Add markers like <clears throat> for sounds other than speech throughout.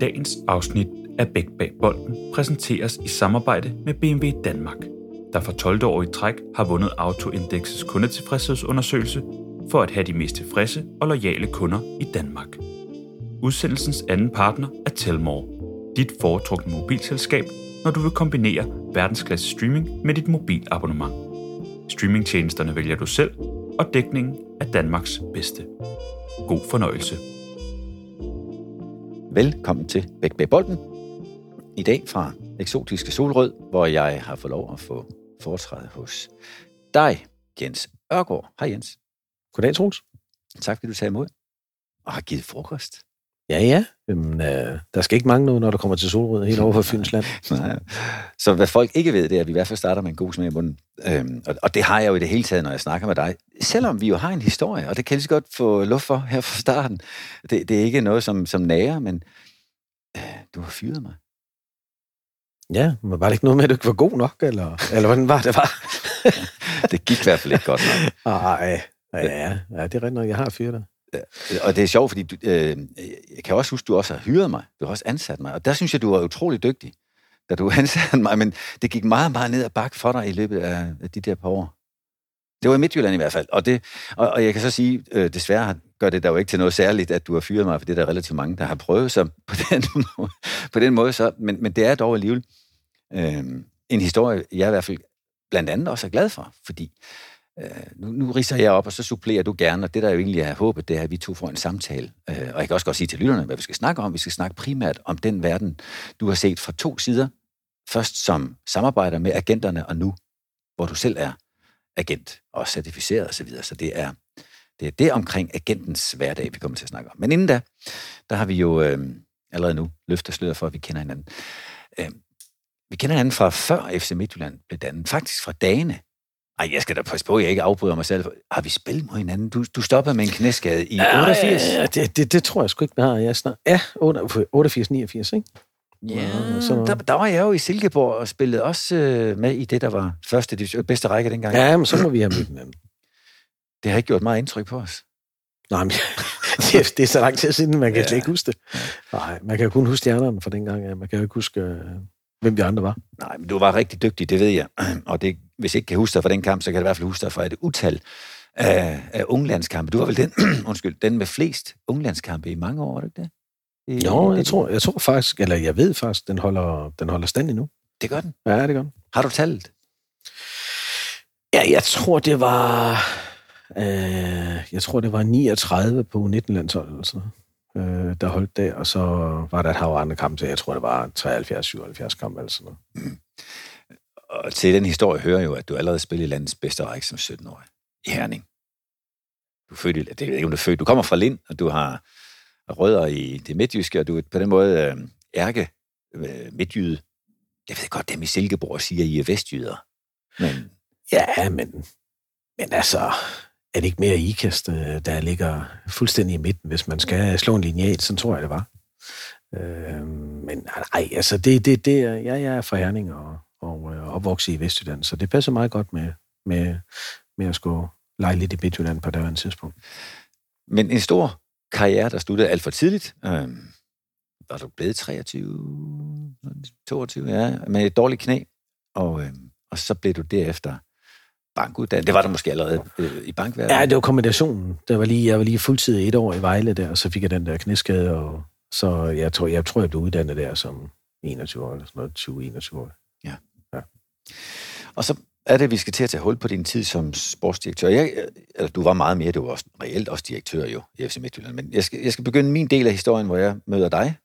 Dagens afsnit af Bæk bag bolden præsenteres i samarbejde med BMW Danmark, der for 12. år i træk har vundet Autoindexets kundetilfredshedsundersøgelse for at have de mest tilfredse og lojale kunder i Danmark. Udsendelsens anden partner er Telmore, dit foretrukne mobilselskab, når du vil kombinere verdensklasse streaming med dit mobilabonnement. Streamingtjenesterne vælger du selv, og dækningen er Danmarks bedste. God fornøjelse. Velkommen til Bæk bag bolden. I dag fra eksotiske Solrød, hvor jeg har fået lov at få foretræde hos dig, Jens Ørgaard. Hej Jens. Goddag, Troels. Tak fordi du tager imod og har givet frokost. Ja, ja. Jamen, øh, der skal ikke mange noget, når du kommer til Solrød, helt over for Fyns land. <laughs> Nej. Så hvad folk ikke ved, det er, at vi i hvert fald starter med en god smag i munden. Øhm, og, og det har jeg jo i det hele taget, når jeg snakker med dig. Selvom vi jo har en historie, og det kan jeg lige så godt få luft for her fra starten. Det, det er ikke noget, som, som nærer, men <clears throat> du har fyret mig. Ja, men var det ikke noget med, at du ikke var god nok, eller, eller hvordan var det? Var? <laughs> det gik i hvert fald ikke godt nok. Ej, ja, ja, det er rigtigt nok, jeg har fyret dig. Og det er sjovt, fordi du, øh, jeg kan også huske, at du også har hyret mig. Du har også ansat mig. Og der synes jeg, du var utrolig dygtig, da du <laughs> ansatte mig. Men det gik meget, meget ned ad bakke for dig i løbet af de der par år. Det var i Midtjylland i hvert fald. Og, det, og, og jeg kan så sige, øh, desværre gør det der jo ikke til noget særligt, at du har fyret mig, for det er der relativt mange, der har prøvet sig på <laughs> den, på den måde. Så, men, men det er dog alligevel øh, en historie, jeg i hvert fald blandt andet også er glad for, fordi øh, nu, nu riser jeg op, og så supplerer du gerne, og det der jo egentlig er håbet, det er, at vi to får en samtale. Øh, og jeg kan også godt sige til lytterne, hvad vi skal snakke om. Vi skal snakke primært om den verden, du har set fra to sider. Først som samarbejder med agenterne, og nu, hvor du selv er agent og certificeret osv. Så, så det er, det er det omkring agentens hverdag, vi kommer til at snakke om. Men inden da, der har vi jo øh, allerede nu løftet sløret for, at vi kender hinanden. Øh, vi kender hinanden fra før FC Midtjylland blev dannet. Faktisk fra dagene. Ej, jeg skal da passe på, at jeg ikke afbryder mig selv. Har vi spillet mod hinanden? Du, du stoppede med en knæskade i Ja, 88. Ja, det, det, det tror jeg sgu ikke, vi har. Jeg snart, ja, 88, 89, ikke? Ja, så- der, der var jeg jo i Silkeborg og spillede også øh, med i det, der var første division, bedste række dengang. Ja, men så må vi have mødt hinanden. Det har ikke gjort meget indtryk på os. Nej, men <laughs> det, er- det er så lang tid siden, man kan Ja. ja. slet ikke huske det. Nej, man kan jo kun huske stjernerne fra dengang. Ja. Man kan jo ikke huske, øh, hvem vi andre var. Nej, men du var rigtig dygtig, det ved jeg. Og det, hvis jeg ikke kan huske dig fra den kamp, så kan jeg i hvert fald huske dig fra et utal af, af unglandskampe. Du var vel den, <clears throat> undskyld, den med flest unglandskampe i mange år, var det ikke det? I, Jo, det, jeg tror, jeg tror faktisk, eller jeg ved faktisk, den holder, den holder stand endnu. Det gør den. Ja, det gør den. Har du tallet? Ja, jeg tror, det var... Øh, jeg tror, det var 39 på 19 landshold eller sådan øh, der holdt der, og så var der et hav andre kampe til. Jeg tror, det var 73-77 kampe eller sådan noget. Og til den historie hører jo, at du allerede spillede i landets bedste række som 17-årig i Herning. Du er født i, det er du er født. Du kommer fra Lind, og du har rødder i det midtjyske, og du er på den måde øh, ærke øh, midtjyde. Jeg ved godt, dem i Silkeborg siger, at I er vestjyder. Men Ja, men, men altså, er det ikke mere ikast, øh, der ligger fuldstændig i midten, hvis man skal slå en lineal? Sådan tror jeg, det var. Øh, men nej, altså, det, det, det ja, jeg er fra Herning og, og øh, opvokset i Vestjylland, så det passer meget godt med, med, med at skulle lege lidt i Midtjylland på det tidspunkt. Men en stor karriere, der sluttede alt for tidligt. Øhm, var du blevet 23, 22, ja, med et dårligt knæ. Og, øhm, og så blev du derefter bankuddannet. Det var der måske allerede øh, i bankverdenen. Ja, det var kombinationen. Det var lige, jeg var lige fuldtid et år i Vejle der, og så fik jeg den der knæskade, og så jeg tror, jeg, tror, jeg blev uddannet der som 21 år, eller sådan noget, 20-21 år. Og så er det, vi skal til at tage hul på din tid som sportsdirektør. Jeg, eller du var meget mere, du var også, reelt også direktør jo i FC Midtjylland. Men jeg skal, jeg skal begynde min del af historien, hvor jeg møder dig.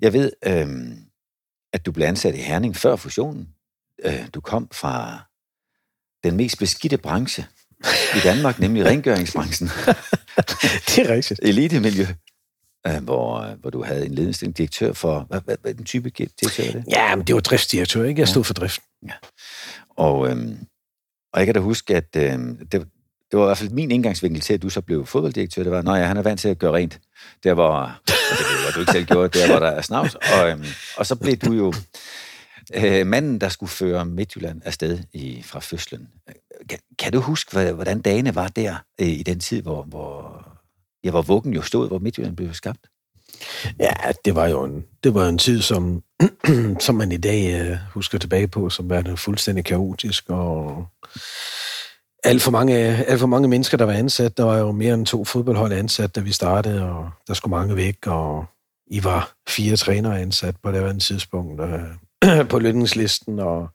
Jeg ved, øhm, at du blev ansat i Herning før fusionen. Øh, du kom fra den mest beskidte branche i Danmark, <laughs> nemlig rengøringsbranchen. det er rigtigt. Elitemiljø. Øh, hvor, hvor du havde en ledende direktør for... Hvad, hvad, hvad den type direktør er det? Ja, men det var driftsdirektør, ikke? Jeg stod for drift. Og, øhm, og jeg kan da huske, at øhm, det, det var i hvert fald min indgangsvinkel til, at du så blev fodbolddirektør. Det var, nej, ja, han er vant til at gøre rent. Der hvor, det ved du ikke selv gjorde, der var der er snavs. Og, øhm, og så blev du jo øh, manden, der skulle føre Midtjylland afsted i, fra fødslen. Kan, kan du huske, hvordan dagene var der øh, i den tid, hvor, hvor, ja, hvor vuggen jo stod, hvor Midtjylland blev skabt? Ja, det var jo en, det var en tid, som, <clears throat> som man i dag øh, husker tilbage på, som var fuldstændig kaotisk, og alt for, mange, alt for mange mennesker, der var ansat. Der var jo mere end to fodboldhold ansat, da vi startede, og der skulle mange væk, og I var fire trænere ansat på det andet tidspunkt øh, <clears throat> på lønningslisten, og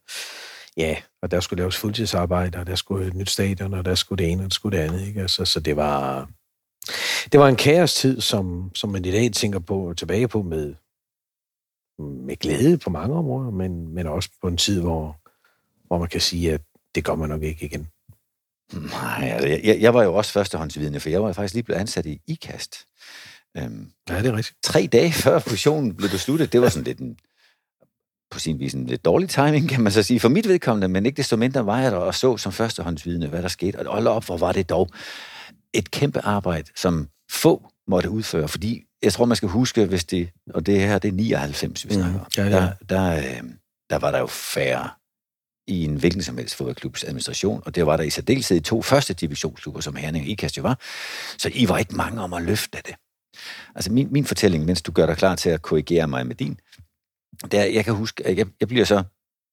ja, og der skulle laves fuldtidsarbejde, og der skulle et nyt stadion, og der skulle det ene, og der skulle det andet. Ikke? Altså, så det var, det var en kaos-tid, som, som man i dag tænker på tilbage på med, med glæde på mange områder, men, men også på en tid, hvor, hvor man kan sige, at det gør man nok ikke igen. Nej, altså, jeg, jeg var jo også førstehåndsvidende, for jeg var faktisk lige blevet ansat i IKAST. Øhm, ja, det er rigtigt. Tre dage <laughs> før fusionen blev besluttet, det var sådan lidt en, på sin vis en lidt dårlig timing, kan man så sige, for mit vedkommende, men ikke desto mindre var jeg der og så som førstehåndsvidende, hvad der skete. Og hold op, hvor var det dog et kæmpe arbejde, som få måtte udføre, fordi jeg tror, man skal huske, hvis det, og det her, det er 99, vi mm, snakker om, ja, ja. Der, der, øh, der var der jo færre i en hvilken som helst fodboldklubs administration, og det var der i særdeleshed i to første divisionsklubber, som Herning og Ikast jo var. Så I var ikke mange om at løfte det. Altså min, min fortælling, mens du gør dig klar til at korrigere mig med din, det er, jeg kan huske, at jeg, jeg bliver så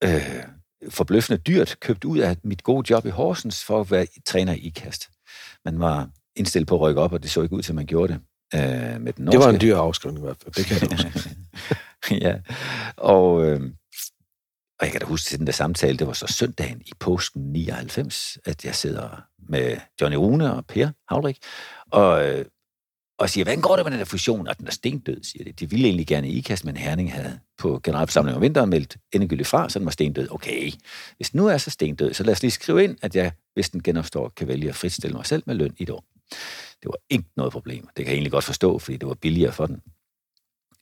øh, forbløffende dyrt købt ud af mit gode job i Horsens for at være træner i IKAST. Man var indstillet på at rykke op, og det så ikke ud til, at man gjorde det. Øh, med den norske. Det var en dyr afskrivning i hvert fald, det kan jeg huske. <laughs> ja, og, øh, og jeg kan da huske til den der samtale, det var så søndagen i påsken 99, at jeg sidder med Johnny Rune og Per Havrik, og, øh, og siger, hvordan går det med den der fusion? Og den er stendød, siger det. De ville egentlig gerne i IKAST, men Herning havde på generalforsamlingen om vinteren meldt endegyldigt fra, så den var stendød. Okay, hvis nu er så stendød, så lad os lige skrive ind, at jeg, hvis den genopstår, kan vælge at fritstille mig selv med løn i et år. Det var ikke noget problem. Det kan jeg egentlig godt forstå, fordi det var billigere for den.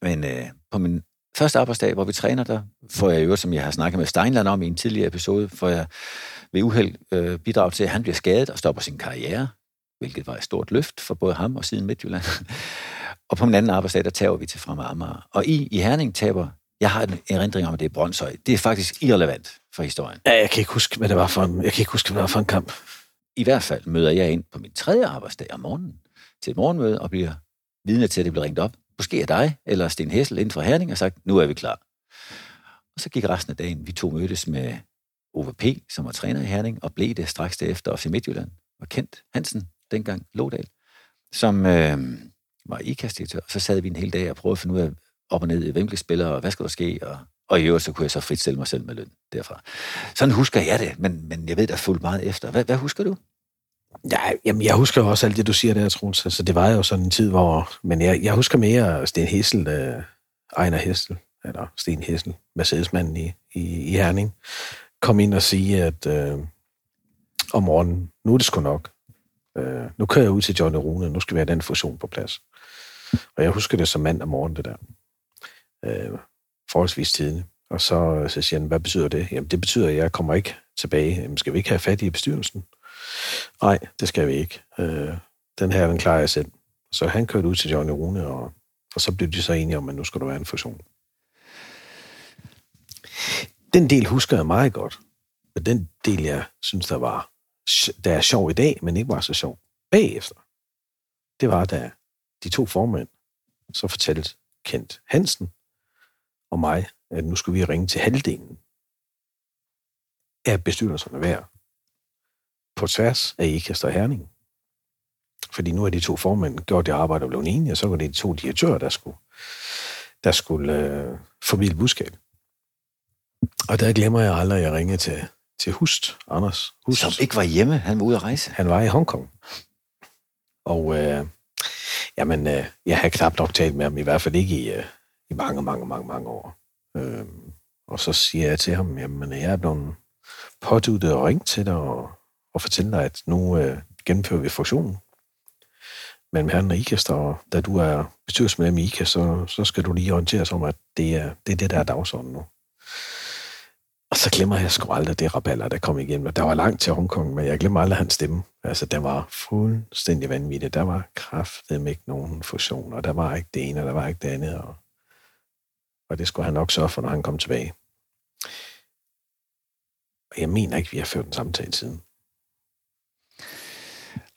Men øh, på min første arbejdsdag, hvor vi træner der, får jeg jo, som jeg har snakket med Steinland om i en tidligere episode, får jeg ved uheld øh, bidrag til, at han bliver skadet og stopper sin karriere, hvilket var et stort løft for både ham og siden Midtjylland. og på min anden arbejdsdag, der taber vi til Fremad Amager. Og I, i Herning taber, jeg har en erindring om, at det er Brøndshøj. Det er faktisk irrelevant for historien. Ja, jeg kan ikke huske, hvad det var for en, jeg kan ikke huske, hvad det var for en kamp. I hvert fald møder jeg ind på min tredje arbejdsdag om morgenen til et morgenmøde og bliver vidne til, at det bliver ringet op. Måske af dig eller Sten Hessel inden for Herning og sagt, nu er vi klar. Og så gik resten af dagen. Vi to mødtes med OVP, som var træner i Herning, og blev det straks derefter i Midtjylland. Og kendt Hansen, dengang Lodal, som øh, var IKAS-direktør. Så sad vi en hel dag og prøvede at finde ud af op og ned, hvem blev spiller, og hvad skal der ske, og, og i øvrigt så kunne jeg så fritstille mig selv med løn derfra. Sådan husker jeg det, men, men jeg ved, der er meget efter. Hvad, hvad husker du? Ja, jamen, jeg husker også alt det, du siger der, Troels. Altså, det var jo sådan en tid, hvor... Men jeg, jeg husker mere Sten Hessel, øh, Ejner Hessel, eller Sten Hessel, Mercedesmanden i, i, i Herning, kom ind og sige, at øh, om morgenen, nu er det sgu nok. Øh, nu kører jeg ud til Johnny Rune, nu skal vi have den fusion på plads. Og jeg husker det som mand om morgenen, det der. Øh, forholdsvis tidligt. Og så, øh, så siger han, hvad betyder det? Jamen, det betyder, at jeg kommer ikke tilbage. Jamen, skal vi ikke have fat i bestyrelsen? Nej, det skal vi ikke. Øh, den her, den klarer jeg selv. Så han kørte ud til Johnny Rune, og, og så blev de så enige om, at nu skal der være en fusion. Den del husker jeg meget godt. men den del, jeg synes, der var der er sjov i dag, men ikke var så sjov bagefter, det var, da de to formænd så fortalte Kent Hansen og mig, at nu skulle vi ringe til halvdelen af bestyrelserne hver på tværs af IKAST og Herning. Fordi nu er de to formænd gjort det arbejde og blevet enige, og så var det de to direktører, der skulle, der skulle øh, formidle budskab. Og der glemmer jeg aldrig, at jeg ringede til, til Hust, Anders Hust. Som ikke var hjemme, han var ude at rejse. Han var i Hongkong. Og øh, jamen, øh, jeg har knap nok talt med ham, i hvert fald ikke i, øh, i mange, mange, mange, mange år. Øh, og så siger jeg til ham, jamen, jeg er blevet påduttet og ringt til dig, og og fortælle dig, at nu øh, gennemfører vi fusionen mellem herren og IKAST, og da du er bestyrelsesmedlem i IKAST, så, så skal du lige orientere sig om, at det er det, er det der er dagsordenen nu. Og så glemmer jeg sgu aldrig det raballer, der kom igennem. Og Der var langt til Hongkong, men jeg glemmer aldrig hans stemme. Altså, der var fuldstændig vanvittigt. Der var kraftet ikke nogen fusion, og der var ikke det ene, og der var ikke det andet. Og, og det skulle han nok sørge for, når han kom tilbage. Og jeg mener ikke, vi har ført en samtale siden.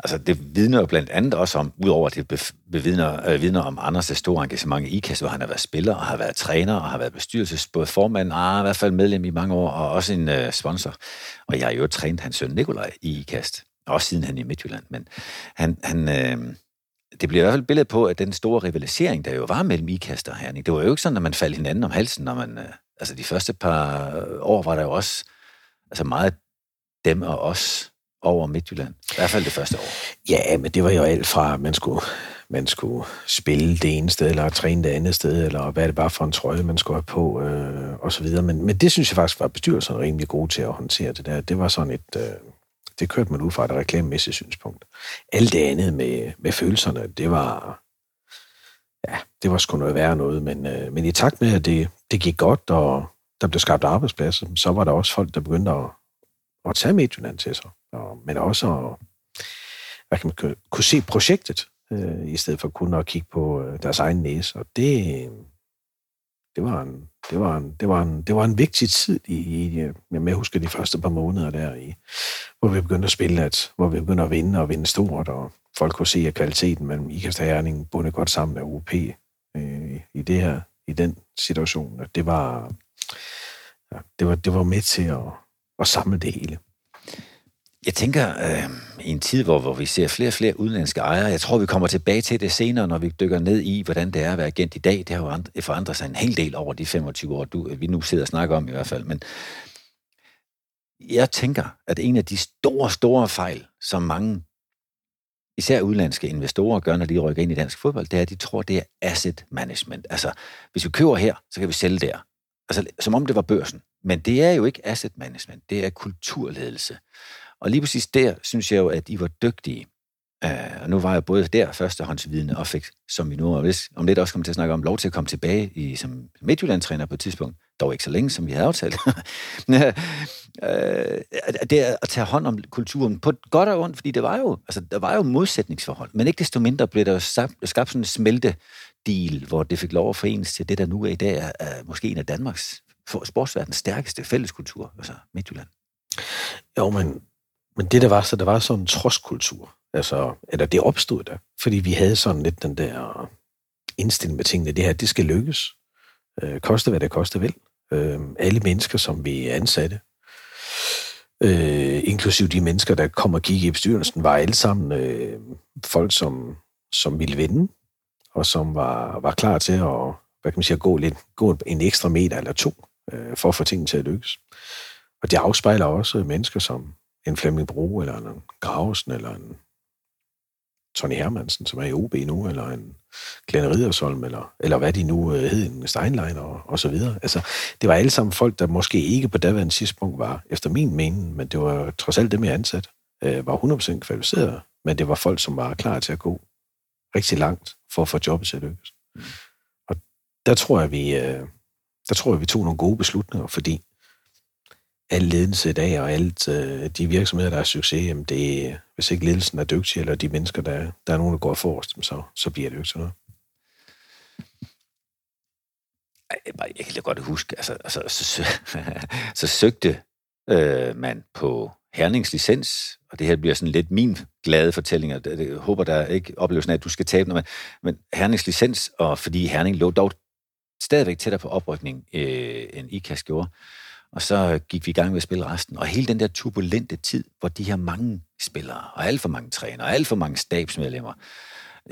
Altså, det vidner jo blandt andet også om, udover at det bevidner, øh, vidner om Anders' store engagement i IKAST, hvor han har været spiller, og har været træner, og har været bestyrelses, både formand, og i hvert fald medlem i mange år, og også en øh, sponsor. Og jeg har jo trænet hans søn Nikolaj i IKAST, også siden han i Midtjylland. Men han, han, øh, det bliver i hvert fald et billede på, at den store rivalisering, der jo var mellem IKAST og Herning, det var jo ikke sådan, at man faldt hinanden om halsen, når man... Øh, altså, de første par år var der jo også altså meget dem og os over Midtjylland. I hvert fald det første år. Ja, men det var jo alt fra, at man skulle, man skulle spille det ene sted, eller træne det andet sted, eller hvad det bare for en trøje, man skulle have på, øh, og så videre. Men, men det synes jeg faktisk var bestyrelsen rimelig god til at håndtere det der. Det var sådan et... Øh, det kørte man ud fra et reklamemæssigt synspunkt. Alt det andet med, med følelserne, det var... Ja, det var sgu noget værre noget, men, øh, men i takt med, at det, det gik godt, og der blev skabt arbejdspladser, så var der også folk, der begyndte at, at tage Midtjylland til sig og, men også at hvad kan man, kunne se projektet, øh, i stedet for kun at kigge på øh, deres egen næse. Og det, det var en, det var en, det var en, det var en vigtig tid i, i øh, jeg husker de første par måneder der i, hvor vi begyndte at spille, at, hvor vi begyndte at vinde og vinde stort, og folk kunne se, at kvaliteten mellem Ikast og Herning bundet godt sammen med UP øh, i det her, i den situation. At det var, ja, det var, det var med til at, at samle det hele. Jeg tænker, øh, i en tid, hvor, hvor vi ser flere og flere udenlandske ejere, jeg tror, vi kommer tilbage til det senere, når vi dykker ned i, hvordan det er at være agent i dag. Det har jo forandret sig en hel del over de 25 år, du, vi nu sidder og snakker om i hvert fald. Men jeg tænker, at en af de store, store fejl, som mange, især udenlandske investorer, gør, når de rykker ind i dansk fodbold, det er, at de tror, det er asset management. Altså, hvis vi køber her, så kan vi sælge der. Altså, som om det var børsen. Men det er jo ikke asset management, det er kulturledelse. Og lige præcis der synes jeg jo, at I var dygtige. Uh, og nu var jeg både der førstehåndsvidende og fik, som vi nu og om lidt også kommer til at snakke om, lov til at komme tilbage i, som Midtjylland-træner på et tidspunkt. Dog ikke så længe, som vi havde aftalt. uh, <laughs> det er at tage hånd om kulturen på godt og ondt, fordi det var jo, altså, der var jo modsætningsforhold. Men ikke desto mindre blev der jo skabt sådan en smelte deal, hvor det fik lov at forenes til det, der nu er i dag er, er måske en af Danmarks sportsverdens stærkeste fælleskultur, altså Midtjylland. Jo, men men det der var, så der var sådan en trodskultur. Altså, eller det opstod der. Fordi vi havde sådan lidt den der indstilling med tingene. Det her, det skal lykkes. Øh, koste hvad det koste vil. Øh, alle mennesker, som vi ansatte, øh, inklusive de mennesker, der kom og gik i bestyrelsen, var alle sammen øh, folk, som, som ville vinde, og som var, var klar til at, hvad kan man sige, gå, lidt, gå en ekstra meter eller to, øh, for at få tingene til at lykkes. Og det afspejler også mennesker, som, en Flemming Bro, eller en Gravesen, eller en Tony Hermansen, som er i OB nu, eller en Glenn Ridersholm, eller, eller hvad de nu øh, hed, en Steinlein og, og så videre. Altså, det var alle sammen folk, der måske ikke på daværende tidspunkt var, efter min mening, men det var trods alt dem, jeg ansat, øh, var 100% kvalificeret, men det var folk, som var klar til at gå rigtig langt for at få jobbet til at lykkes. Mm. Og der tror jeg, vi, øh, der tror jeg, vi tog nogle gode beslutninger, fordi al ledelse i dag, og alt øh, de virksomheder, der er succes, jamen det, hvis ikke ledelsen er dygtig, eller de mennesker, der, der er nogen, der går forrest, så, så bliver det jo ikke sådan noget. Jeg kan godt huske, altså, altså så, så, <laughs> så søgte øh, man på Hernings licens, og det her bliver sådan lidt min glade fortælling, og jeg håber, der ikke opleves at du skal tabe noget, men, men Hernings licens, og fordi Herning lå dog stadigvæk tættere på oprykning, øh, end IKAS gjorde, og så gik vi i gang med at spille resten. Og hele den der turbulente tid, hvor de her mange spillere, og alt for mange trænere, og alt for mange stabsmedlemmer,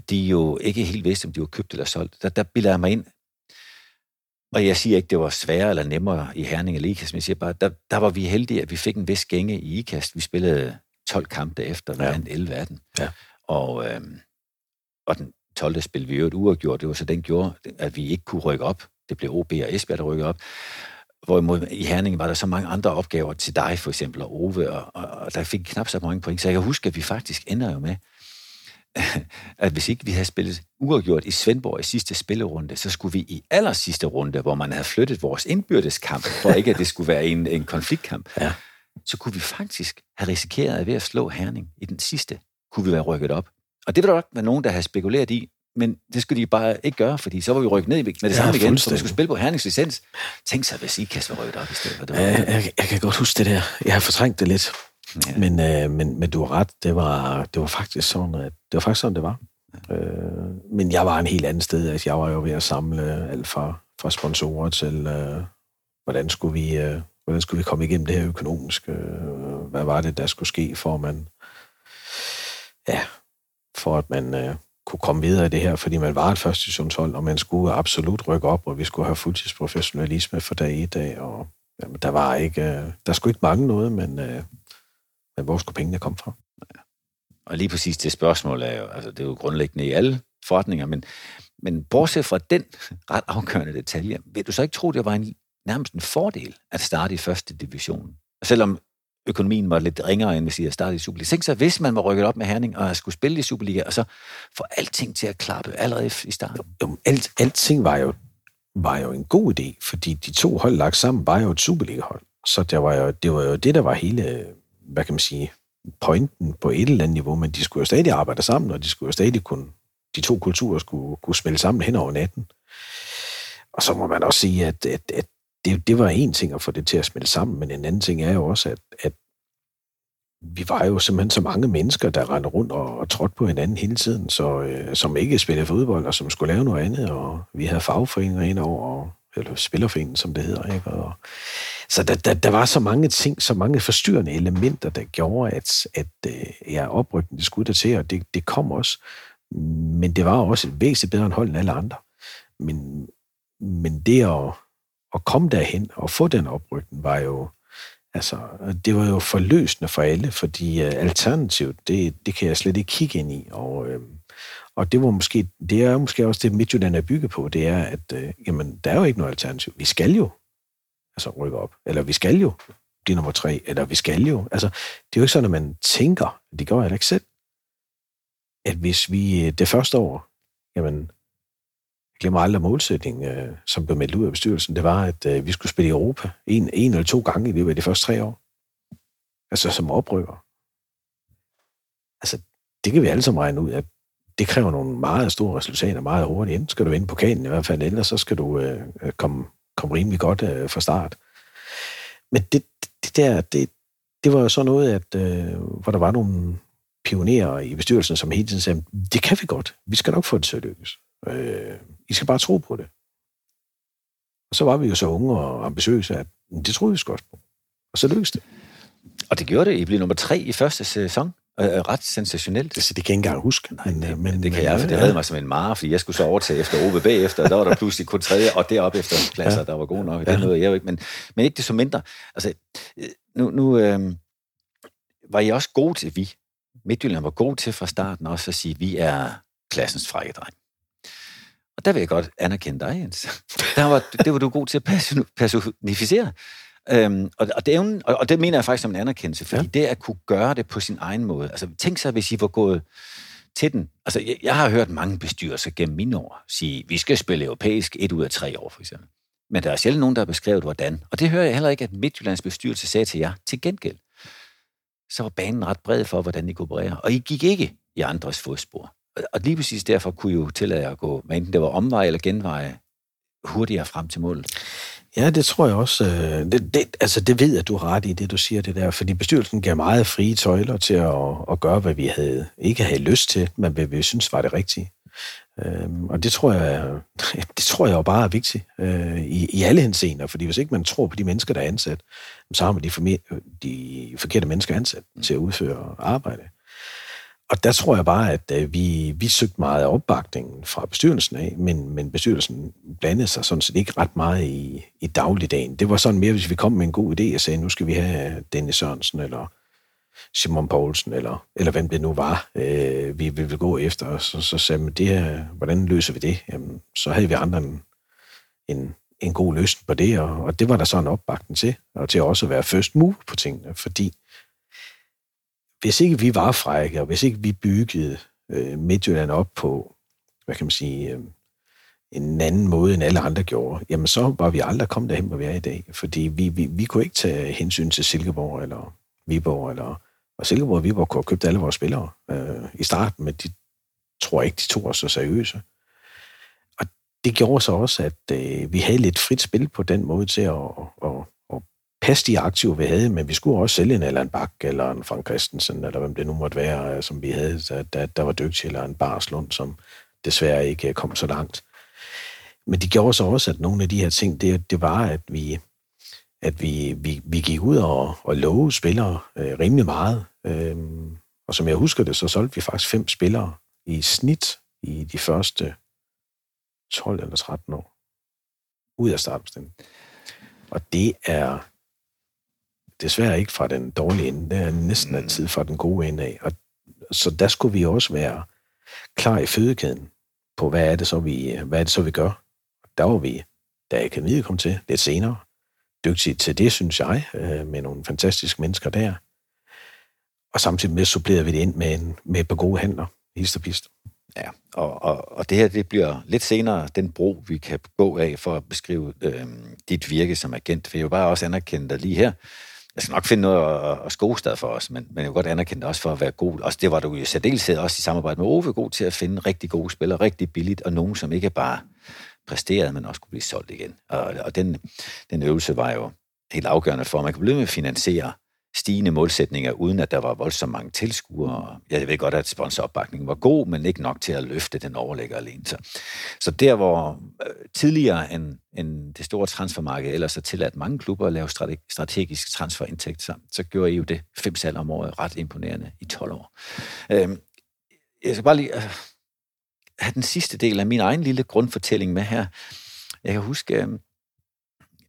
de jo ikke helt vidste, om de var købt eller solgt. Der, der bilder jeg mig ind. Og jeg siger ikke, det var sværere eller nemmere i Herning eller IKAST, men jeg siger bare, der, der var vi heldige, at vi fik en vis gænge i IKAST. Vi spillede 12 kampe efter, ja. vandt 11 af den. Ja. Og, øhm, og den 12. spil, vi øvrigt uafgjort, det var så den gjorde, at vi ikke kunne rykke op. Det blev OB og Esbjerg, der rykkede op. Hvorimod i Herning var der så mange andre opgaver til dig, for eksempel, og Ove, og, og, og der fik knap så mange point. Så jeg kan huske, at vi faktisk ender jo med, <laughs> at hvis ikke vi havde spillet uafgjort i Svendborg i sidste spillerunde, så skulle vi i aller sidste runde, hvor man havde flyttet vores indbyrdeskamp, for ikke at det skulle være en, en konfliktkamp, ja. så kunne vi faktisk have risikeret at ved at slå Herning i den sidste, kunne vi være rykket op. Og det var der nok være nogen, der havde spekuleret i, men det skulle de bare ikke gøre, fordi så var vi rykket ned med det samme ja, igen, så vi skulle spille på Hernings licens. Tænk sig, hvis I være rykket op i stedet. Det var... ja, jeg, jeg, kan godt huske det der. Jeg har fortrængt det lidt. Ja. Men, øh, men, men du har ret, det var, det var faktisk sådan, at, det var faktisk sådan, det var. Ja. Øh, men jeg var en helt anden sted. Altså, jeg var jo ved at samle alt fra, fra sponsorer til, øh, hvordan skulle vi... Øh, hvordan skulle vi komme igennem det her økonomiske? Øh, hvad var det, der skulle ske, for at man, ja, for at man øh, kunne komme videre i det her, fordi man var et førstationshold, og man skulle absolut rykke op, og vi skulle have fuldtidsprofessionalisme for dag i dag, og jamen, der var ikke, øh, der skulle ikke mange noget, men, øh, men hvor skulle pengene komme fra? Ja. Og lige præcis det spørgsmål er jo, altså det er jo grundlæggende i alle forretninger, men, men bortset fra den ret afgørende detalje, vil du så ikke tro, det var en, nærmest en fordel at starte i første division? Selvom økonomien var lidt ringere, end hvis I havde startet i Superliga. Tænk så, hvis man var rykket op med Herning og skulle spille i Superliga, og så få alting til at klappe allerede i starten. Jo, alt, alting var jo, var jo en god idé, fordi de to hold lagt sammen var jo et Superliga-hold. Så det var, jo, det var jo det, der var hele, hvad kan man sige, pointen på et eller andet niveau, men de skulle jo stadig arbejde sammen, og de skulle jo stadig kunne, de to kulturer skulle kunne smelte sammen hen over natten. Og så må man også sige, at, at, at det, det var en ting at få det til at smelte sammen, men en anden ting er jo også, at, at vi var jo simpelthen så mange mennesker, der rendte rundt og, og trådte på hinanden hele tiden, så, øh, som ikke spillede fodbold, og som skulle lave noget andet, og vi havde fagforeninger ind over, eller spillerforeningen, som det hedder. Ikke? Og, så der, der, der var så mange ting, så mange forstyrrende elementer, der gjorde, at, at øh, ja, oprykningen det skulle der til, og det, det kom også. Men det var også et væsentligt bedre end hold end alle andre. Men, men det at, at komme derhen og få den oprykning, var jo, altså, det var jo forløsende for alle, fordi øh, uh, alternativt, det, det kan jeg slet ikke kigge ind i, og, øh, og det var måske, det er måske også det, Midtjylland er bygget på, det er, at øh, jamen, der er jo ikke noget alternativ. Vi skal jo altså rykke op, eller vi skal jo blive nummer tre, eller vi skal jo, altså, det er jo ikke sådan, at man tænker, det gør jeg ikke selv, at hvis vi øh, det første år, jamen, glemmer aldrig målsætningen, øh, som blev meldt ud af bestyrelsen, det var, at øh, vi skulle spille i Europa en, en eller to gange i løbet af de første tre år. Altså som oprykker. Altså, det kan vi alle sammen regne ud, at det kræver nogle meget store resultater meget hurtigt. Enten skal du vinde pokalen i hvert fald, ellers så skal du øh, øh, komme, komme rimelig godt øh, fra start. Men det, det der, det, det var jo sådan noget, at, øh, hvor der var nogle pionerer i bestyrelsen, som hele tiden sagde, det kan vi godt. Vi skal nok få det til at lykkes. Øh, I skal bare tro på det. Og så var vi jo så unge og ambitiøse, at det troede vi sgu også på. Og så lykkedes det. Og det gjorde det. I blev nummer tre i første sæson. Øh, ret sensationelt. Det, det kan jeg ikke engang huske. Nej, men, det, men, det kan jeg, for det redde mig som en mare, fordi jeg skulle så overtage efter OB bagefter, og der var der pludselig kun tredje, og deroppe efter klasser, ja. der var gode nok. Det ja. nåede jeg jo ikke, men, men ikke det så mindre. Altså, nu, nu øh, var jeg også god til, vi, Midtjylland var god til fra starten også at sige, at vi er klassens frække dreng. Og der vil jeg godt anerkende dig, Jens. Der var, det var du god til at personificere. Øhm, og, og, det er jo, og det mener jeg faktisk som en anerkendelse, fordi ja. det at kunne gøre det på sin egen måde. Altså tænk sig, hvis I var gået til den. Altså jeg, jeg har hørt mange bestyrelser gennem mine år sige, vi skal spille europæisk et ud af tre år, for eksempel. Men der er sjældent nogen, der har beskrevet, hvordan. Og det hører jeg heller ikke, at Midtjyllands bestyrelse sagde til jer. Til gengæld, så var banen ret bred for, hvordan I kunne operere. Og I gik ikke i andres fodspor og lige præcis derfor kunne I jo tillade jer at gå, hvad enten det var omvej eller genvej, hurtigere frem til målet. Ja, det tror jeg også. Øh, det, det, altså, det ved jeg, du har ret i, det du siger det der, fordi bestyrelsen gav meget frie tøjler til at, at gøre, hvad vi havde, ikke havde lyst til, men hvad vi synes var det rigtige. Øhm, og det tror jeg, <laughs> det tror jeg jo bare er vigtigt øh, i, i alle henseender, fordi hvis ikke man tror på de mennesker, der er ansat, så har man de, de forkerte mennesker ansat til at udføre arbejde. Og der tror jeg bare, at øh, vi, vi søgte meget af opbakningen fra bestyrelsen af, men, men bestyrelsen blandede sig sådan set ikke ret meget i, i dagligdagen. Det var sådan mere, hvis vi kom med en god idé og sagde, nu skal vi have Dennis Sørensen, eller Simon Poulsen, eller, eller hvem det nu var, øh, vi ville gå efter. Og så, så sagde man, det her, hvordan løser vi det? Jamen, så havde vi andre en, en, en god løsning på det, og, og det var der så en opbakning til, og til også at være first move på tingene, fordi hvis ikke vi var frække, og hvis ikke vi byggede øh, Midtjylland op på, hvad kan man sige, øh, en anden måde, end alle andre gjorde, jamen så var vi aldrig kommet derhen, hvor vi er i dag. Fordi vi, vi, vi kunne ikke tage hensyn til Silkeborg eller Viborg, eller, og Silkeborg og Viborg kunne have købt alle vores spillere øh, i starten, men de tror ikke, de tog os så seriøse. Og det gjorde så også, at øh, vi havde lidt frit spil på den måde til at, at, at hastige aktiver, vi havde, men vi skulle også sælge en eller en Bak, eller en Frank Christensen, eller hvem det nu måtte være, øh, som vi havde, der, der, der var dygtig, eller en Barslund, som desværre ikke øh, kom så langt. Men det gjorde så også, at nogle af de her ting, det, det var, at vi, at vi, vi, vi gik ud og, og lovede spillere øh, rimelig meget. Øhm, og som jeg husker det, så solgte vi faktisk fem spillere i snit i de første 12 eller 13 år. Ud af startopstillingen. Og det er desværre ikke fra den dårlige ende. Det er næsten altid fra den gode ende af. Og så der skulle vi også være klar i fødekæden på, hvad er det så, vi, hvad er det så, vi gør. Der var vi, da akademiet kom til, lidt senere, dygtige til det, synes jeg, øh, med nogle fantastiske mennesker der. Og samtidig med supplerede vi det ind med, en, med på gode handler, hist og pist. Ja, og, og, og det her det bliver lidt senere den bro, vi kan gå af for at beskrive øh, dit virke som agent. For jeg vil bare også anerkende dig lige her. Jeg skal nok finde noget at, at skostad for os, men, men jeg vil godt anerkende også for at være god. Også det var du i særdeleshed også i samarbejde med Ove god til at finde rigtig gode spillere, rigtig billigt, og nogen, som ikke bare præsterede, men også kunne blive solgt igen. Og, og den, den øvelse var jo helt afgørende for, at man kunne blive med at finansiere stigende målsætninger, uden at der var voldsomt mange tilskuere. Jeg ved godt, at sponsoropbakningen var god, men ikke nok til at løfte den overlægger alene. Så, så der, hvor øh, tidligere end, end det store transfermarked ellers har tilladt mange klubber at lave strategisk transferindtægt, så, så gjorde I jo det fem salg om året ret imponerende i 12 år. Øhm, jeg skal bare lige øh, have den sidste del af min egen lille grundfortælling med her. Jeg kan huske, øh,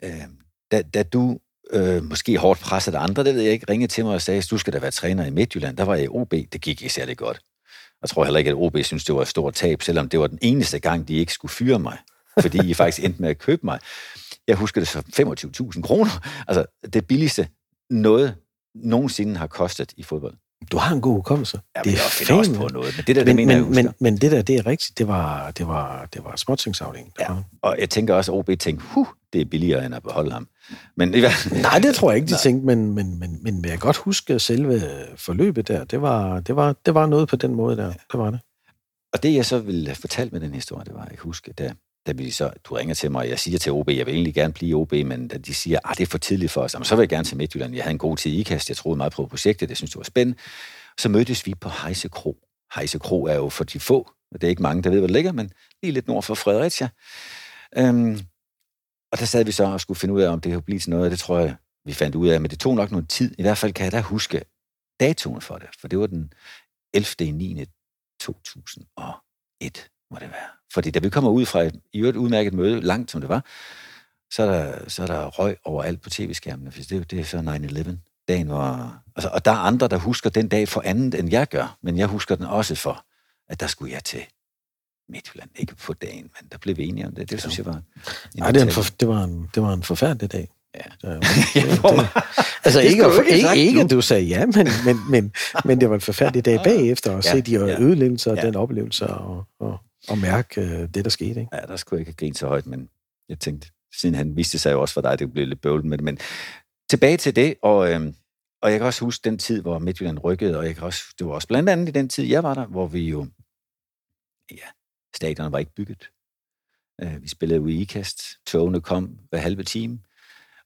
øh, da, da du øh, måske hårdt presset af andre, det ved jeg ikke, ringede til mig og sagde, du skal da være træner i Midtjylland. Der var jeg i OB, det gik ikke særlig godt. Jeg tror heller ikke, at OB synes, det var et stort tab, selvom det var den eneste gang, de ikke skulle fyre mig, fordi I <laughs> faktisk endte med at købe mig. Jeg husker det så 25.000 kroner. Altså det billigste noget nogensinde har kostet i fodbold. Du har en god hukommelse. Ja, det er også på noget, men det der, det men, mener men, jeg, men, men det der, det er rigtigt. Det var, det var, det var småtingsafdelingen. Ja, og jeg tænker også, at OB tænkte, huh, det er billigere end at beholde ham. Men, Nej, det tror jeg ikke, de tænkte, men, men, men, men jeg kan godt huske selve forløbet der. Det var, det, var, det var noget på den måde der. Det var det. Og det, jeg så ville fortælle med den historie, det var, jeg huske, da, da vi så, du ringer til mig, og jeg siger til OB, jeg vil egentlig gerne blive OB, men da de siger, at ah, det er for tidligt for os, jamen, så vil jeg gerne til Midtjylland. Jeg havde en god tid i IKAST, jeg troede meget på projektet, det synes det var spændende. Så mødtes vi på Heise Kro. Heise Kro er jo for de få, og det er ikke mange, der ved, hvor det ligger, men lige lidt nord for Fredericia. Øhm, og der sad vi så og skulle finde ud af, om det kunne blive til noget, og det tror jeg, vi fandt ud af, men det tog nok noget tid. I hvert fald kan jeg da huske datoen for det, for det var den 11. 9. 2001, må det være. Fordi da vi kommer ud fra et i øvrigt udmærket møde, langt som det var, så er der, så er der røg overalt på tv-skærmene, for det, det er så 9-11. Dagen var, altså, og der er andre, der husker den dag for andet, end jeg gør, men jeg husker den også for, at der skulle jeg til Midtjylland. Ikke på dagen, men der blev vi enige om det. Det synes jeg var... Nej, det, for, det, var en, det var en forfærdelig dag. Ja. <laughs> ja, det, altså ikke, ikke, ikke, ikke, at du sagde ja, men, men, men, men det var en forfærdelig dag <laughs> bagefter at ja, se de ja, ødelæggelser ja. den oplevelse og, og, og mærke uh, det, der skete. Ikke? Ja, der skulle jeg ikke grine så højt, men jeg tænkte, siden han viste sig jo også for dig, det blev lidt bøvlet med det. Men tilbage til det, og, øhm, og jeg kan også huske den tid, hvor Midtjylland rykkede, og jeg kan også, det var også blandt andet i den tid, jeg var der, hvor vi jo, ja, stadion var ikke bygget. Øh, vi spillede ude i IKAST, togene kom hver halve time,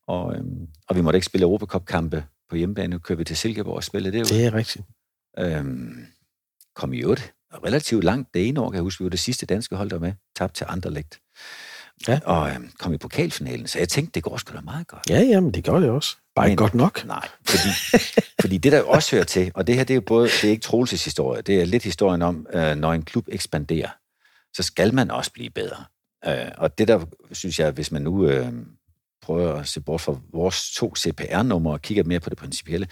og, øhm, og vi måtte ikke spille Europacup-kampe på hjemmebane. Nu kører vi til Silkeborg og spillede det. Det er rigtigt. Øhm, kom i øvrigt relativt langt det ene år, kan jeg huske, vi var det sidste danske hold, der med, tabt til Anderlecht. Ja. Og øhm, kom i pokalfinalen, så jeg tænkte, det går sgu da meget godt. Ja, jamen, det gør det også. Bare ikke godt nok. Nej, fordi, <laughs> fordi det der også hører til, og det her det er jo både, det er ikke Troelses historie, det er lidt historien om, øh, når en klub ekspanderer, så skal man også blive bedre. Øh, og det der, synes jeg, hvis man nu øh, prøver at se bort fra vores to CPR-numre og kigger mere på det principielle,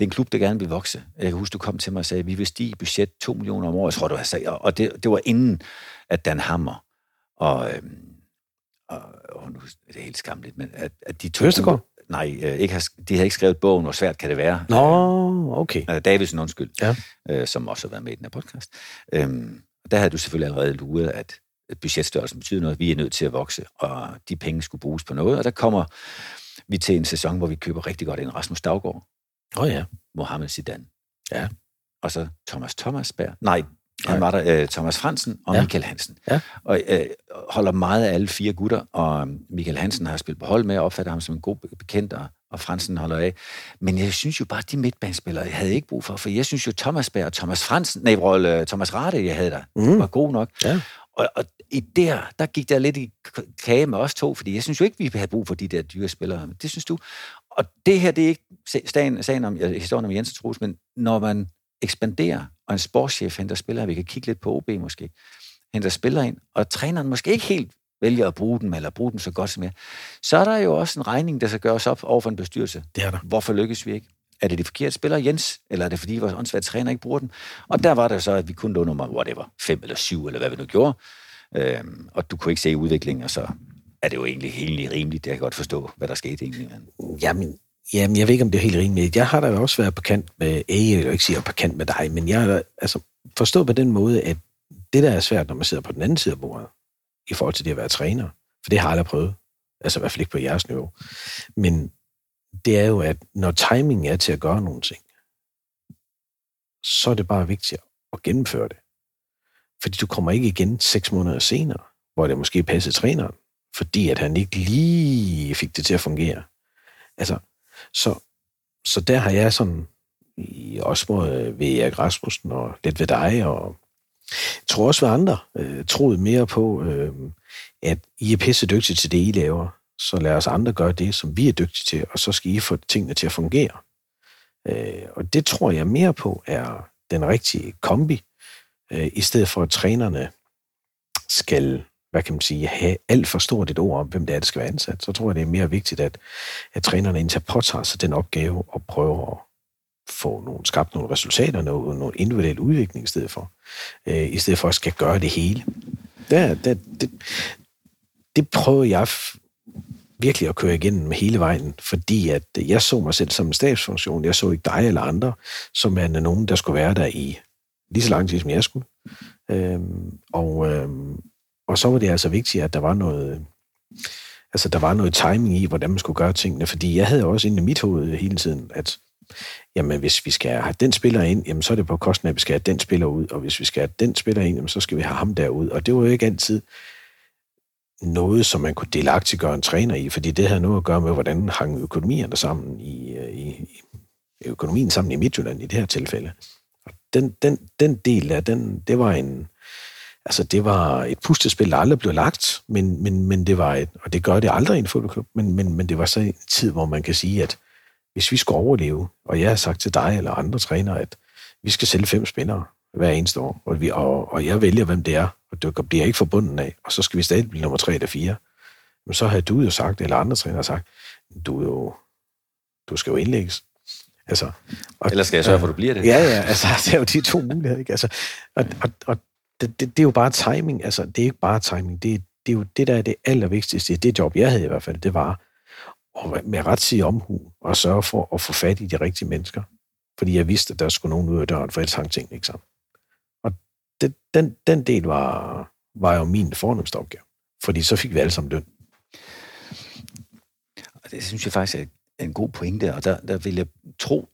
det er en klub, der gerne vil vokse. Jeg kan huske, du kom til mig og sagde, at vi vil stige budget 2 millioner om året, jeg tror du har sagt. Og det, det var inden, at Dan Hammer og, øh, og, og nu er det helt skamligt, men at, at de to... Østergaard? Nej, øh, ikke har, de havde ikke skrevet bogen, hvor svært kan det være. Nå, okay. Øh, Davidsen, undskyld, ja. øh, som også har været med i den her podcast. Øhm, der havde du selvfølgelig allerede luret, at budgetstørrelsen betyder noget. Vi er nødt til at vokse, og de penge skulle bruges på noget. Og der kommer vi til en sæson, hvor vi køber rigtig godt en Rasmus Daggaard. Åh oh, ja. Mohamed Zidane. Ja. Og så Thomas Thomasberg. Nej, han var der, uh, Thomas Fransen og Ja. Michael Hansen. Ja. Og uh, holder meget af alle fire gutter, og Michael Hansen har spillet på hold med, og opfatter ham som en god be- bekendt, og og Fransen holder af. Men jeg synes jo bare, at de midtbanespillere, jeg havde ikke brug for, for jeg synes jo, Thomas Berg og Thomas Fransen, nej, Rolle, Thomas Rade, jeg havde der, mm. var god nok. Ja. Og, og i der, der gik der lidt i kage med os to, fordi jeg synes jo ikke, vi havde brug for de der dyre spillere. Det synes du. Og det her, det er ikke sagen, sagen om, historien om Jens Trus, men når man ekspanderer, og en sportschef henter spillere, vi kan kigge lidt på OB måske, henter spillere ind, og træneren måske ikke helt vælger at bruge dem, eller bruge dem så godt som jeg, så er der jo også en regning, der skal gøres op over for en bestyrelse. Det er der. Hvorfor lykkes vi ikke? Er det de forkerte spillere, Jens, eller er det fordi vores åndsvært træner ikke bruger dem? Og der var det så, at vi kun lå nummer, whatever, fem eller syv, eller hvad vi nu gjorde. Øhm, og du kunne ikke se udviklingen, og så er det jo egentlig helt rimeligt. Jeg kan godt forstå, hvad der skete egentlig. Jamen, jamen, jeg ved ikke, om det er helt rimeligt. Jeg har da også været på kant med, ikke, jeg vil ikke sige på kant med dig, men jeg har da, altså, forstået på den måde, at det, der er svært, når man sidder på den anden side af bordet, i forhold til det at være træner, for det har jeg aldrig prøvet, altså i hvert fald ikke på jeres niveau, men det er jo, at når timingen er til at gøre nogle ting, så er det bare vigtigt at gennemføre det. Fordi du kommer ikke igen seks måneder senere, hvor det måske passer træneren, fordi at han ikke lige fik det til at fungere. Altså, så, så der har jeg sådan, også både øh, ved Erik Rasmussen og lidt ved dig, og jeg tror også ved andre, øh, troet mere på, øh, at I er pisse dygtige til det, I laver, så lad os andre gøre det, som vi er dygtige til, og så skal I få tingene til at fungere. Øh, og det tror jeg mere på er den rigtige kombi, øh, i stedet for at trænerne skal, hvad kan man sige, have alt for stort et ord om, hvem det er, der skal være ansat. Så tror jeg, det er mere vigtigt, at, at trænerne indtil påtager sig den opgave og prøver at få nogle, skabt nogle resultater, noget, noget individuel udvikling i stedet for, øh, i stedet for at skal gøre det hele. Der, der, det, det prøver jeg virkelig at køre igennem med hele vejen, fordi at jeg så mig selv som en stabsfunktion. Jeg så ikke dig eller andre, som er nogen, der skulle være der i lige så lang tid, som jeg skulle. Øhm, og, øhm, og så var det altså vigtigt, at der var noget, altså der var noget timing i, hvordan man skulle gøre tingene, fordi jeg havde også inde i mit hoved hele tiden, at jamen hvis vi skal have den spiller ind, jamen så er det på kosten af, at vi skal have den spiller ud, og hvis vi skal have den spiller ind, jamen så skal vi have ham derud. Og det var jo ikke altid noget, som man kunne delagtigt gøre en træner i, fordi det havde noget at gøre med, hvordan hang økonomierne sammen i, i, i økonomien sammen i Midtjylland i det her tilfælde. Og den, den, den del af den, det var en, altså det var et pustespil, der aldrig blev lagt, men, men, men det var et, og det gør det aldrig i en fodboldklub, men, men, men det var så en tid, hvor man kan sige, at hvis vi skal overleve, og jeg har sagt til dig eller andre trænere, at vi skal sælge fem spillere hver eneste år, og, vi, og, og jeg vælger, hvem det er, og det bliver ikke forbundet af, og så skal vi stadig blive nummer tre eller fire. Men så har du jo sagt, eller andre trænere sagt, du, jo, du skal jo indlægges. Altså, og, Ellers skal jeg sørge for, at du bliver det. Ja, ja, altså, <laughs> det er jo de to muligheder. Ikke? Altså, og og, og det, det, det, er jo bare timing. Altså, det er ikke bare timing. Det, det er jo det, der er det allervigtigste. Det job, jeg havde i hvert fald, det var at med rettidig omhu og sørge for at få fat i de rigtige mennesker. Fordi jeg vidste, at der skulle nogen ud af døren, for ellers hang ting ikke sammen. Og det, den, den del var, var jo min fornemmeste opgave. Fordi så fik vi alle sammen løn. Og det synes jeg faktisk er en god pointe, og der, der vil jeg tro,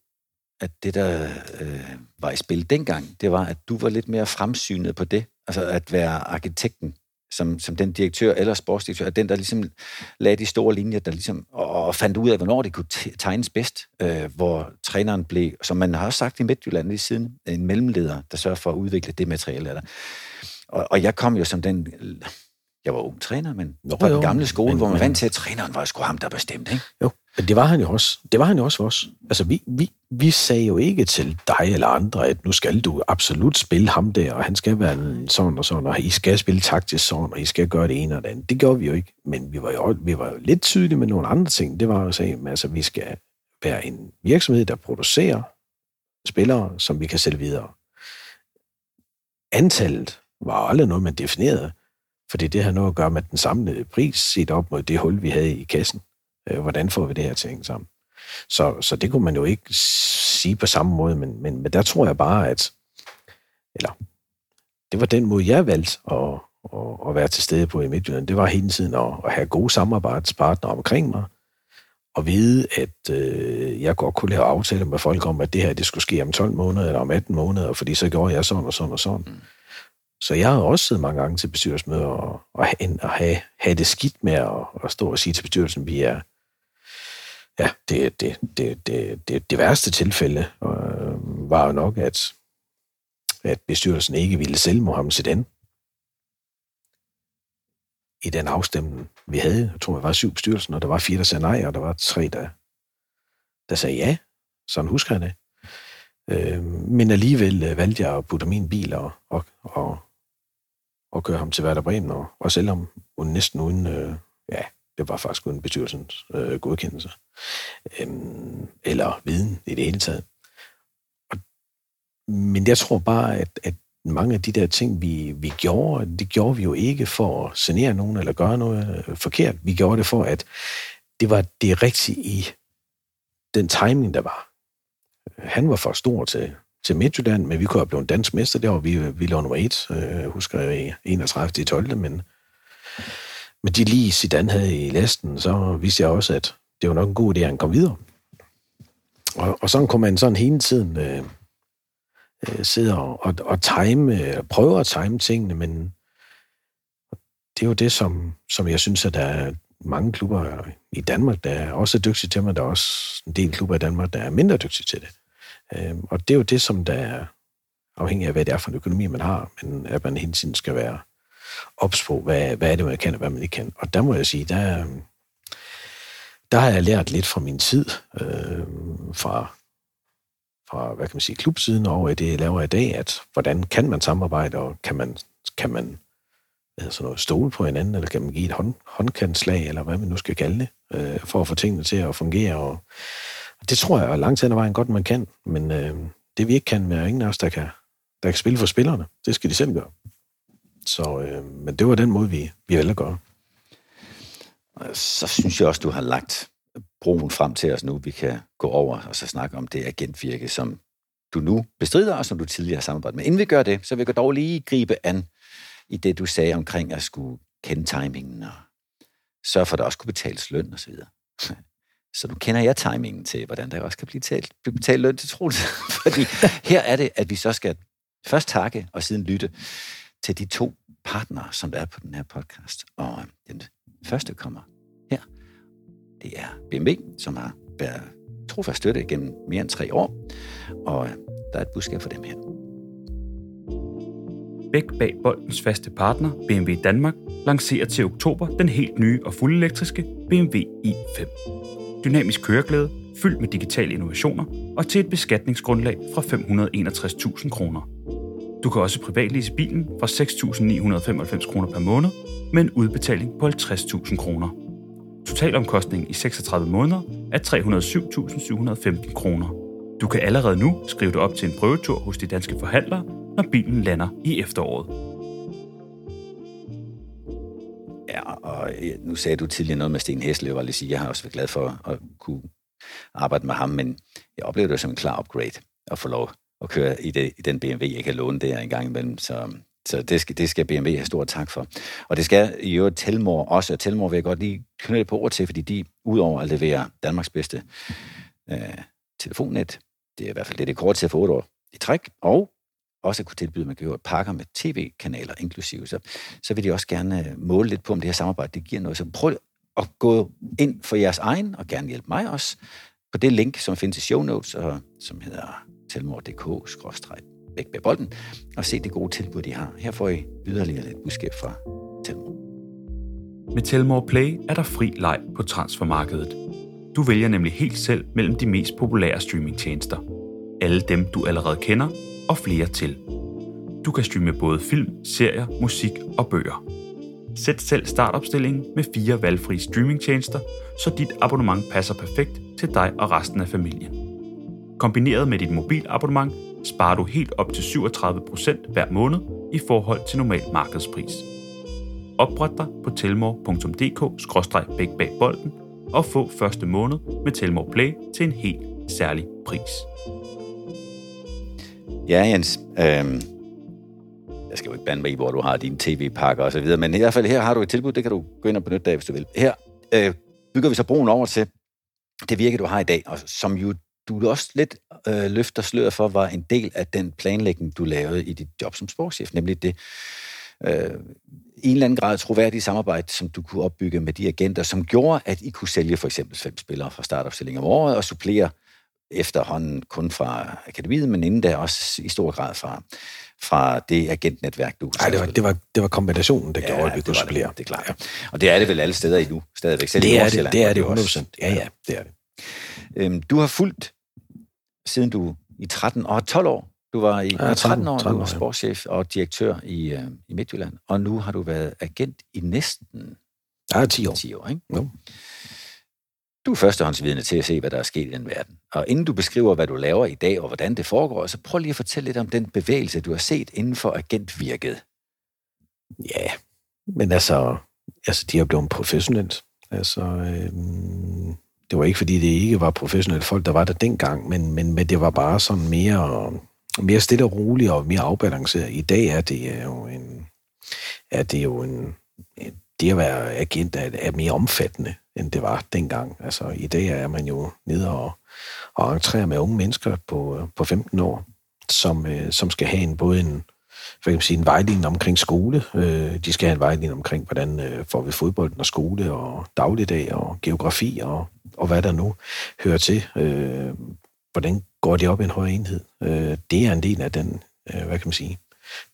at det, der øh, var i spil dengang, det var, at du var lidt mere fremsynet på det. Altså at være arkitekten som, som den direktør eller sportsdirektør, den, der ligesom lagde de store linjer, der ligesom, og fandt ud af, hvornår det kunne tegnes bedst, øh, hvor træneren blev, som man har også sagt i Midtjylland lige siden, en mellemleder, der sørger for at udvikle det materiale. Der. Og, og jeg kom jo som den jeg var ung træner, men Nå, fra den gamle skole, men, hvor man vant til, at træneren var sgu ham, der bestemte, ikke? Jo, men det var han jo også. Det var han jo også for os. Altså, vi, vi, vi sagde jo ikke til dig eller andre, at nu skal du absolut spille ham der, og han skal være sådan og sådan, og I skal spille taktisk sådan, og I skal gøre det ene og det andet. Det gjorde vi jo ikke, men vi var jo, vi var jo lidt tydelige med nogle andre ting. Det var jo at sige, at altså, vi skal være en virksomhed, der producerer spillere, som vi kan sælge videre. Antallet var aldrig noget, man definerede. Fordi det har noget at gøre med den samlede pris, set op mod det hul, vi havde i kassen. Øh, hvordan får vi det her til at hænge sammen? Så, så det kunne man jo ikke sige på samme måde, men, men, men der tror jeg bare, at eller, det var den måde, jeg valgte at, at, at være til stede på i Midtjylland. Det var hele tiden at, at have gode samarbejdspartnere omkring mig, og vide, at øh, jeg godt kunne lave aftaler med folk om, at det her det skulle ske om 12 måneder eller om 18 måneder, fordi så gjorde jeg sådan og sådan og sådan. Mm. Så jeg har også siddet mange gange til bestyrelsesmøder og, og, og have, have det skidt med at, at stå og sige til bestyrelsen, vi er ja, det, det, det, det, det, det værste tilfælde øh, var jo nok, at, at bestyrelsen ikke ville sælge Mohammed Zidane i den afstemning, vi havde. Jeg tror, der var syv bestyrelsen, og der var fire, der sagde nej, og der var tre, der, der sagde ja. Sådan husker jeg det. Øh, men alligevel øh, valgte jeg at putte min bil og, og, og, og køre ham til Werder Bremen, og, og sælge ham næsten uden, øh, ja, det var faktisk uden bestyrelsens øh, godkendelse. Øh, eller viden i det hele taget. Og, men jeg tror bare, at, at mange af de der ting, vi, vi gjorde, det gjorde vi jo ikke for at sanere nogen eller gøre noget øh, forkert. Vi gjorde det for, at det var det rigtige i den timing, der var. Han var for stor til, til Midtjylland, men vi kunne have blevet dansk mester der, og vi, vi lå nummer et, øh, husker jeg, 31. i 12. Men med de lige Zidane havde i lasten, så vidste jeg også, at det var nok en god idé, at han kom videre. Og, og sådan kunne man sådan hele tiden øh, øh, sidde og, og, og time, øh, prøve at time tingene, men det er jo det, som, som jeg synes, at der er mange klubber i Danmark, der er også dygtige til, men der er også en del klubber i Danmark, der er mindre dygtige til det. Øh, og det er jo det, som der er afhængig af, hvad det er for en økonomi, man har, men at man hele tiden skal være ops på, hvad, hvad er det, man kan, og hvad man ikke kan. Og der må jeg sige, der, øhm, der har jeg lært lidt fra min tid, øh, fra, fra, hvad kan man sige, klubsiden over i det, jeg laver i dag, at hvordan kan man samarbejde, og kan man, kan man altså noget, stole på hinanden, eller kan man give et hånd, håndkantslag, eller hvad man nu skal kalde det, øh, for at få tingene til at fungere. Og det tror jeg langt hen ad vejen godt, man kan, men øh, det vi ikke kan, er ingen af os, der kan, der kan spille for spillerne. Det skal de selv gøre. Så, øh, men det var den måde, vi, vi alle gør. Så synes jeg også, du har lagt broen frem til os nu. Vi kan gå over og så snakke om det agentvirke, som du nu bestrider, og som du tidligere har samarbejdet med. Inden vi gør det, så vil jeg dog lige gribe an i det, du sagde omkring at skulle kende timingen og sørge for, at der også kunne betales løn og så nu kender jeg timingen til, hvordan der også kan blive talt, blive betalt løn til Troels. <laughs> Fordi her er det, at vi så skal først takke og siden lytte til de to partnere, som der er på den her podcast. Og øh, den første kommer her. Det er BMW, som har været trofast støtte gennem mere end tre år. Og øh, der er et budskab for dem her. Bæk bag boldens faste partner, BMW Danmark, lancerer til oktober den helt nye og fuldelektriske BMW i5. Dynamisk køreglæde, fyldt med digitale innovationer og til et beskatningsgrundlag fra 561.000 kroner. Du kan også privatlise bilen fra 6.995 kroner per måned med en udbetaling på 50.000 kroner. Totalomkostningen i 36 måneder er 307.715 kroner. Du kan allerede nu skrive dig op til en prøvetur hos de danske forhandlere, når bilen lander i efteråret. Og øh, nu sagde du tidligere noget med Sten Hesle, jeg sige, jeg har også været glad for at kunne arbejde med ham, men jeg oplevede det som en klar upgrade at få lov at køre i, det, i den BMW, jeg kan låne der en gang imellem. Så, så det, skal, det skal BMW have stor tak for. Og det skal i øvrigt Telmor også, og Telmor vil jeg godt lige knytte på ord til, fordi de udover at levere Danmarks bedste øh, telefonnet, det er i hvert fald det, det kort til for otte år i træk, og også at kunne tilbyde, at man kan pakker med tv-kanaler inklusive, så, så vil de også gerne øh, måle lidt på, om det her samarbejde det giver noget. Så prøv at gå ind for jeres egen, og gerne hjælpe mig også, på det link, som findes i show notes, og som hedder telmor.dk-væk med bolden, og se det gode tilbud, de har. Her får I yderligere lidt budskab fra Telmor. Med Telmor Play er der fri leg på transfermarkedet. Du vælger nemlig helt selv mellem de mest populære streamingtjenester. Alle dem, du allerede kender, og flere til. Du kan streame både film, serier, musik og bøger. Sæt selv startopstillingen med fire valgfrie streamingtjenester, så dit abonnement passer perfekt til dig og resten af familien. Kombineret med dit mobilabonnement sparer du helt op til 37% hver måned i forhold til normal markedspris. Opret dig på telmor.dk-bækbagbolden og få første måned med Telmor Play til en helt særlig pris. Ja, Jens. Øhm, jeg skal jo ikke bande mig i, hvor du har dine tv-pakker og så videre, men i hvert fald her har du et tilbud, det kan du gå ind og benytte dig hvis du vil. Her øh, bygger vi så broen over til det virke, du har i dag, og som jo du også lidt øh, løfter sløret for, var en del af den planlægning, du lavede i dit job som sportschef, nemlig det, øh, en eller anden grad troværdige samarbejde, som du kunne opbygge med de agenter, som gjorde, at I kunne sælge for eksempel fem spillere fra startopstilling om året og supplere efterhånden kun fra akademiet, men inden da også i stor grad fra, fra det agentnetværk, du Nej, det var, det, var, det var kombinationen, der ja, gjorde, at vi kunne supplere. Det, det er klart. Ja. Og det er det vel alle steder endnu, stadigvæk. Selv det, er det, det er det 100%. Ja, ja, det er det. Øhm, du har fulgt, siden du i 13 år, 12 år, du var i ja, 13, 13 år, 13 år, du var sportschef og direktør i, uh, i Midtjylland, og nu har du været agent i næsten ja, 10 år. 10 år ikke? Jo. Du er førstehåndsvidende til at se, hvad der er sket i den verden. Og inden du beskriver, hvad du laver i dag, og hvordan det foregår, så prøv lige at fortælle lidt om den bevægelse, du har set inden for agentvirket. Ja, men altså, altså de er blevet professionelt. Altså, øhm, det var ikke, fordi det ikke var professionelle folk, der var der dengang, men, men, men det var bare sådan mere, mere stille og roligt og mere afbalanceret. I dag er det øh, jo en, er det jo en, det at være agent er, er mere omfattende, end det var dengang. Altså, i dag er man jo nede og, og entrerer med unge mennesker på, øh, på 15 år, som, øh, som skal have en, både en, for kan sige, en vejledning omkring skole. Øh, de skal have en vejledning omkring, hvordan øh, får vi fodbolden og skole og dagligdag og geografi og, og hvad der nu hører til. Øh, hvordan går det op i en høj enhed? Øh, det er en del af den, øh, hvad kan man sige,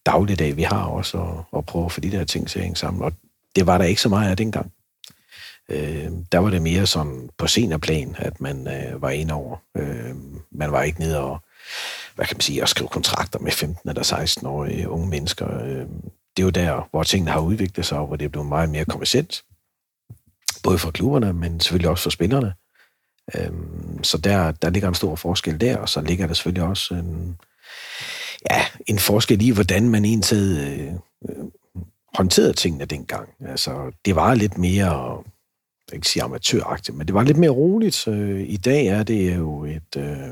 dagligdag, vi har også, og, og prøve at få de der ting til at hænge sammen. Og det var der ikke så meget af dengang. Øh, der var det mere sådan på seniorplan, at man øh, var inde over. Øh, man var ikke nede og, hvad kan man sige, og skrive kontrakter med 15 eller 16-årige unge mennesker. Øh, det er jo der, hvor tingene har udviklet sig, og hvor det er blevet meget mere kommersielt. Både for klubberne, men selvfølgelig også for spillerne. Øh, så der, der ligger en stor forskel der, og så ligger der selvfølgelig også en, ja, en forskel i, hvordan man egentlig øh, øh håndterede tingene dengang. Altså, det var lidt mere, jeg ikke sige amatøragtigt, men det var lidt mere roligt. I dag er det jo et, øh,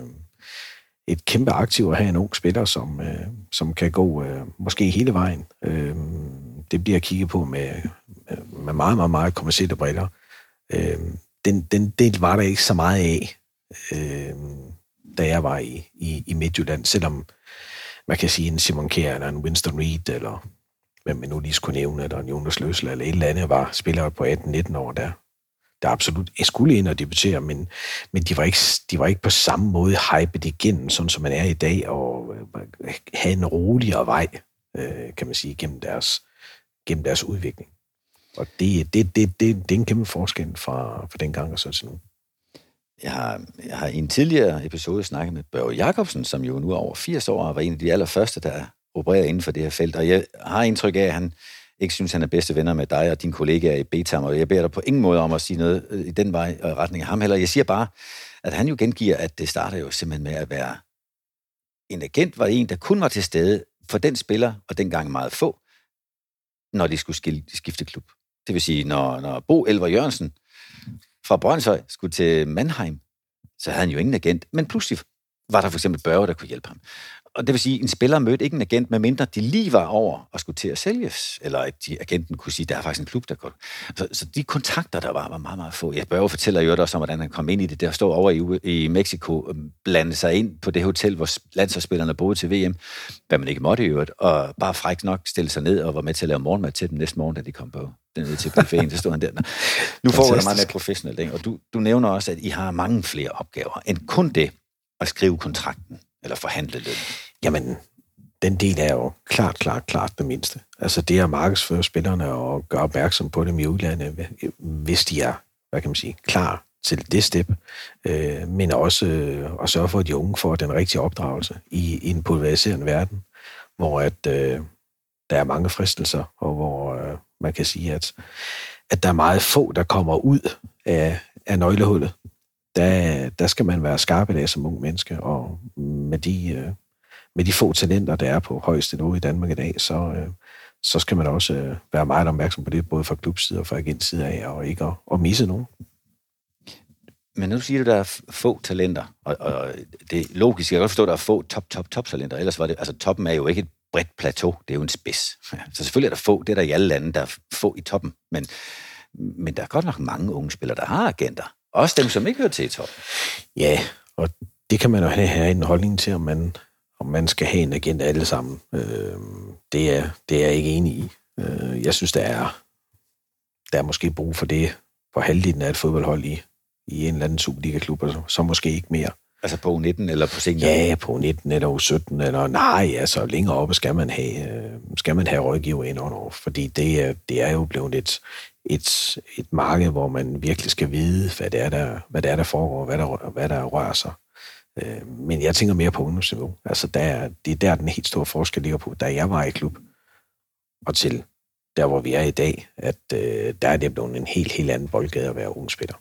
et kæmpe aktiv at have en ung spiller, som, øh, som kan gå øh, måske hele vejen. Det bliver kigget på med, med meget, meget, meget kommersielle briller. Den, den del var der ikke så meget af, da jeg var i, i, i Midtjylland, selvom man kan sige en Simon Kjær eller en Winston Reed eller hvem man nu lige skulle nævne, eller en Jonas Løsel, eller et eller andet, var spillere på 18-19 år, der, der absolut skulle ind og debutere, men, men de, var ikke, de var ikke på samme måde hypet igennem, sådan som man er i dag, og øh, have en roligere vej, øh, kan man sige, gennem deres, gennem deres udvikling. Og det, det, det, det, det er en kæmpe forskel fra, fra den gang og så til nu. Jeg har, jeg har i en tidligere episode snakket med Børge Jacobsen, som jo nu er over 80 år, og var en af de allerførste, der opererede inden for det her felt. Og jeg har indtryk af, at han ikke synes, han er bedste venner med dig og dine kollegaer i Betam, og jeg beder dig på ingen måde om at sige noget øh, i den vej og retning af ham heller. Jeg siger bare, at han jo gengiver, at det starter jo simpelthen med at være en agent, var en, der kun var til stede for den spiller, og dengang meget få, når de skulle skifte klub. Det vil sige, når, når Bo Elver Jørgensen fra Brøndshøj skulle til Mannheim, så havde han jo ingen agent, men pludselig var der for eksempel Børge, der kunne hjælpe ham og det vil sige, at en spiller mødte ikke en agent, medmindre de lige var over og skulle til at sælges, eller at de, agenten kunne sige, at der er faktisk en klub, der går. Så, så de kontakter, der var, var meget, meget få. Jeg bør jo fortælle jo også om, hvordan han kom ind i det. Der stod over i, i Mexico, øhm, blande sig ind på det hotel, hvor landsholdsspillerne boede til VM, hvad man ikke måtte i øvrigt, og bare frækt nok stille sig ned og var med til at lave morgenmad til dem næste morgen, da de kom på den ned til buffeten, så stod han der. Nu får det meget mere professionelt, ikke? og du, du nævner også, at I har mange flere opgaver end kun det at skrive kontrakten eller forhandle løn? Jamen, den del er jo klart, klart, klart det mindste. Altså det at markedsføre spillerne og gøre opmærksom på dem i udlandet, hvis de er, hvad kan man sige, klar til det step, øh, men også øh, at sørge for, at de unge får den rigtige opdragelse i, i en pulveriserende verden, hvor at, øh, der er mange fristelser, og hvor øh, man kan sige, at, at der er meget få, der kommer ud af, af nøglehullet der, der skal man være skarp i dag som ung menneske, og med de, øh, med de få talenter, der er på højeste niveau i Danmark i dag, så, øh, så skal man også øh, være meget opmærksom på det, både fra klubside og fra agentside af, og ikke at, at misse nogen. Men nu siger du, der er få talenter, og, og det er logisk, jeg kan godt forstå, at der er få top, top, top talenter, ellers var det, altså toppen er jo ikke et bredt plateau, det er jo en spids. Så selvfølgelig er der få, det er der i alle lande, der er få i toppen, men, men der er godt nok mange unge spillere, der har agenter. Også dem, som ikke hører til i top. Ja, og det kan man jo have en holdning til, om man, om man skal have en agent alle sammen. Øh, det, er, det er jeg ikke enig i. Øh, jeg synes, der er, der er måske brug for det på halvdelen af et fodboldhold i, i en eller anden Superliga-klub, og så, så måske ikke mere. Altså på 19 eller på senior? Ja, på 19 eller 17 eller nej, altså længere oppe skal man have, øh, skal man have rådgiver ind under, fordi det er, det er jo blevet et, et, et marked, hvor man virkelig skal vide, hvad det er, der, hvad det er, der foregår, hvad der, hvad der rører sig. Øh, men jeg tænker mere på ungdomsniveau. Altså, der, det er der, den helt store forskel ligger på. Da jeg var i klub, og til der, hvor vi er i dag, at øh, der er det blevet en helt, helt anden boldgade at være ung spiller.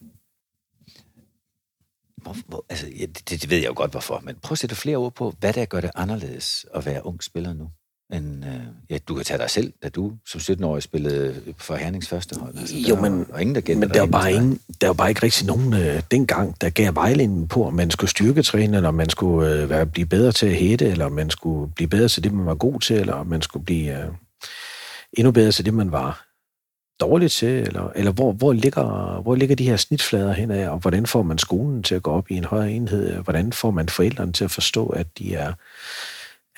Hvor, hvor, altså, ja, det, det ved jeg jo godt, hvorfor, men prøv at sætte flere ord på, hvad der gør det anderledes at være ung spiller nu. Men øh, ja, du kan tage dig selv, da du som 17-årig spillede for Hernings første hold. Altså, jo, men, var ingen, der men der, var bare ingen, der var bare ikke rigtig nogen øh, dengang, der gav vejledning på, om man skulle styrketræne, eller om man skulle øh, være, blive bedre til at hætte, eller om man skulle blive bedre til det, man var god til, eller om man skulle blive øh, endnu bedre til det, man var dårligt til, eller, eller hvor, hvor, ligger, hvor ligger de her snitflader hen af, og hvordan får man skolen til at gå op i en højere enhed, hvordan får man forældrene til at forstå, at de er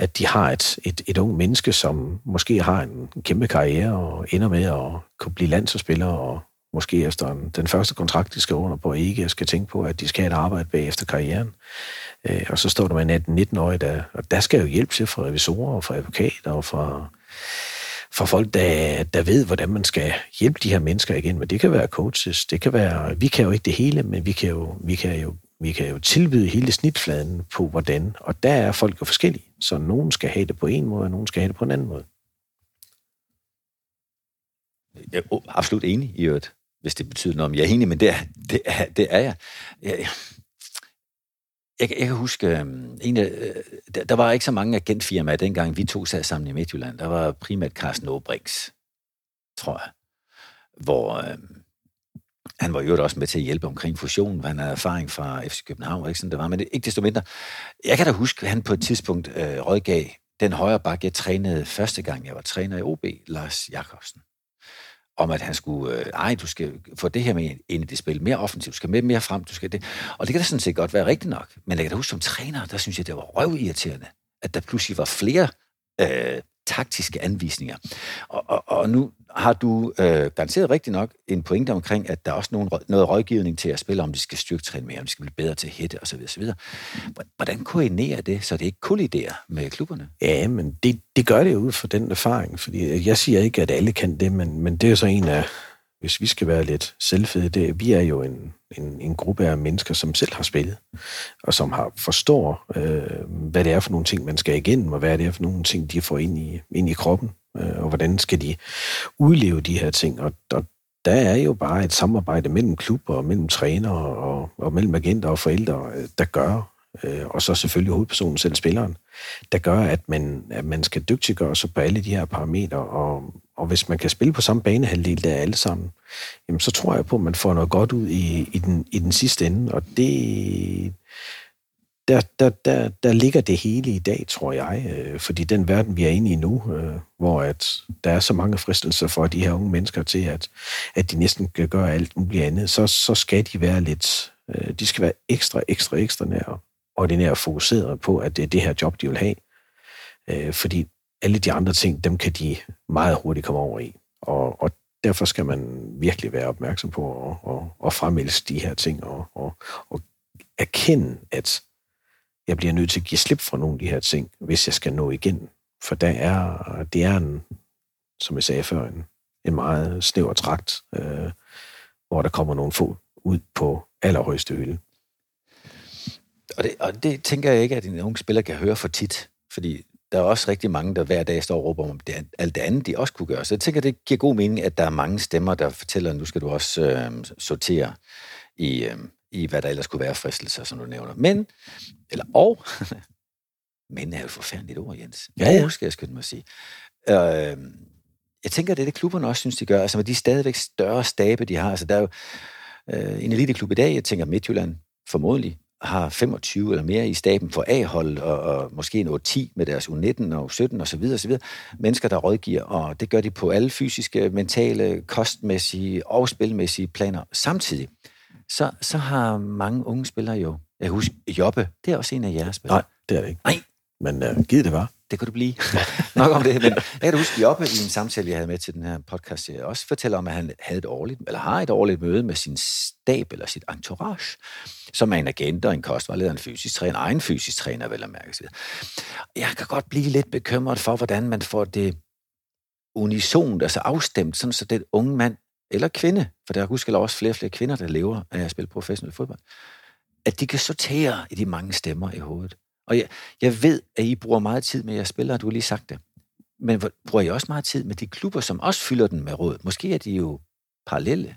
at de har et, et, et ung menneske, som måske har en kæmpe karriere og ender med at kunne blive landsholdsspiller, og måske efter en, den første kontrakt, de skal under på, ikke skal tænke på, at de skal have et arbejde bagefter karrieren. Øh, og så står der med en 19-årig, der, og der skal jo hjælp til fra revisorer og fra advokater og fra, fra folk, der, der ved, hvordan man skal hjælpe de her mennesker igen. Men det kan være coaches, det kan være, vi kan jo ikke det hele, men vi kan jo, vi kan jo vi kan jo tilbyde hele snitfladen på, hvordan. Og der er folk jo forskellige. Så nogen skal have det på en måde, og nogen skal have det på en anden måde. Jeg er absolut enig i øvrigt, hvis det betyder noget. Jeg er enig, men det er, det er, det er jeg. jeg, jeg, jeg kan huske, øhm, en af, øh, der, der var ikke så mange agentfirmaer dengang, vi to sad sammen i Midtjylland. Der var primært Carsten Obrix, tror jeg, hvor, øh, han var jo også med til at hjælpe omkring fusionen, han havde erfaring fra FC København, ikke sådan det var, men ikke desto mindre. Jeg kan da huske, at han på et tidspunkt øh, rådgav den højre bak, jeg trænede første gang, jeg var træner i OB, Lars Jakobsen, om at han skulle, øh, ej, du skal få det her med ind i det spil, mere offensivt, du skal med mere frem, du skal det. Og det kan da sådan set godt være rigtigt nok, men jeg kan da huske, som træner, der synes jeg, det var røvirriterende, at der pludselig var flere øh, taktiske anvisninger. Og, og, og nu har du øh, garanteret rigtigt nok en pointe omkring, at der er også nogen, noget rådgivning til at spille, om de skal styrketræne mere, om de skal blive bedre til at hætte osv. osv. Hvordan koordinerer det, så det ikke kolliderer med klubberne? Ja, men det, det gør det jo ud fra den erfaring, fordi jeg siger ikke, at alle kan det, men, men det er så en af, hvis vi skal være lidt selvfede, det, vi er jo en, en, en gruppe af mennesker, som selv har spillet, og som har forstår, øh, hvad det er for nogle ting, man skal igennem, og hvad det er for nogle ting, de får ind i, ind i kroppen, Øh, og hvordan skal de udleve de her ting. Og, og der er jo bare et samarbejde mellem klubber, og mellem trænere, og, og mellem agenter og forældre, øh, der gør, øh, og så selvfølgelig hovedpersonen selv, spilleren, der gør, at man, at man skal dygtiggøre sig på alle de her parametre, og, og hvis man kan spille på samme banehalvdel der alle sammen, jamen så tror jeg på, at man får noget godt ud i, i, den, i den sidste ende, og det, der, der, der, der ligger det hele i dag, tror jeg, øh, fordi den verden, vi er inde i nu, øh, hvor at der er så mange fristelser for de her unge mennesker til, at, at de næsten kan gøre alt muligt andet, så, så skal de være lidt, øh, de skal være ekstra, ekstra, ekstra nær ordinært fokuseret på, at det er det her job, de vil have. Øh, fordi alle de andre ting, dem kan de meget hurtigt komme over i. Og, og derfor skal man virkelig være opmærksom på at, at, at fremælse de her ting og, og, og erkende, at jeg bliver nødt til at give slip fra nogle af de her ting, hvis jeg skal nå igen. For der er, det er en, som jeg sagde før, en, en meget snæver trakt, øh, hvor der kommer nogle få ud på allerhøjeste hylde. Og det, og det tænker jeg ikke, at en ung spiller kan høre for tit, fordi der er også rigtig mange, der hver dag står og råber om det, alt det andet, de også kunne gøre. Så jeg tænker, det giver god mening, at der er mange stemmer, der fortæller, at nu skal du også øh, sortere i, øh, i, hvad der ellers kunne være fristelser, som du nævner. Men, eller og, <laughs> men er jo et forfærdeligt ord, Jens. Ja, ja. skal jeg skynde mig at sige. Øh, jeg tænker, det er det, klubberne også synes, de gør. Altså med de stadigvæk større stabe, de har. Altså der er jo øh, en eliteklub i dag, jeg tænker Midtjylland, formodentlig, har 25 eller mere i staben for A-hold, og, og måske en 8-10 med deres U19 og U17 osv. osv. Mennesker, der rådgiver, og det gør de på alle fysiske, mentale, kostmæssige og spilmæssige planer samtidig så, så har mange unge spillere jo... Jeg husker, Jobbe, det er også en af jeres spillere. Nej, det er det ikke. Nej, Men uh, givet det var. Det kan du blive. <laughs> Nok om det. Men jeg kan huske, oppe i en samtale, jeg havde med til den her podcast, jeg også fortæller om, at han havde et årligt, eller har et årligt møde med sin stab eller sit entourage, som er en agent og en kostvejleder, en fysisk træner, egen fysisk træner, vel at mærke. Jeg kan godt blive lidt bekymret for, hvordan man får det unison, altså afstemt, sådan så det unge mand eller kvinde, for der er husk også flere og flere kvinder, der lever af at spille professionel fodbold, at de kan sortere i de mange stemmer i hovedet. Og jeg, jeg ved, at I bruger meget tid med jeres spillere, du har lige sagt det. Men bruger I også meget tid med de klubber, som også fylder den med råd? Måske er de jo parallelle?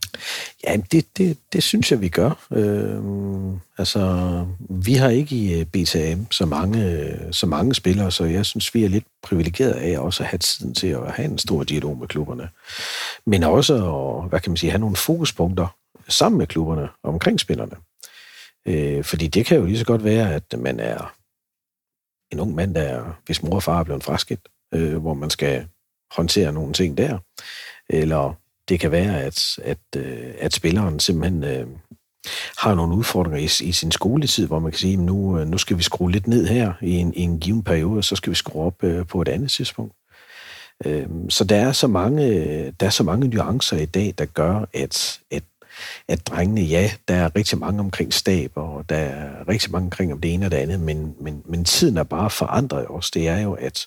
Ja, det, det, det synes jeg, vi gør. Øh, altså, vi har ikke i øh, BTM så mange, øh, så mange spillere, så jeg synes, vi er lidt privilegeret af også at have tiden til at have en stor dialog med klubberne. Men også at, hvad kan man sige, have nogle fokuspunkter sammen med klubberne omkring spillerne. Øh, fordi det kan jo lige så godt være, at man er en ung mand, der, hvis mor og far er blevet fraskilt, øh, hvor man skal håndtere nogle ting der. Eller det kan være, at, at, øh, at spilleren simpelthen øh, har nogle udfordringer i, i sin skoletid, hvor man kan sige, at nu, øh, nu skal vi skrue lidt ned her i en, i en given periode, og så skal vi skrue op øh, på et andet tidspunkt. Øh, så der er så mange, der er så mange nuancer i dag, der gør, at, at at drengene, ja, der er rigtig mange omkring stab, og der er rigtig mange omkring om det ene og det andet, men, men, men tiden er bare forandret også. Det er jo, at,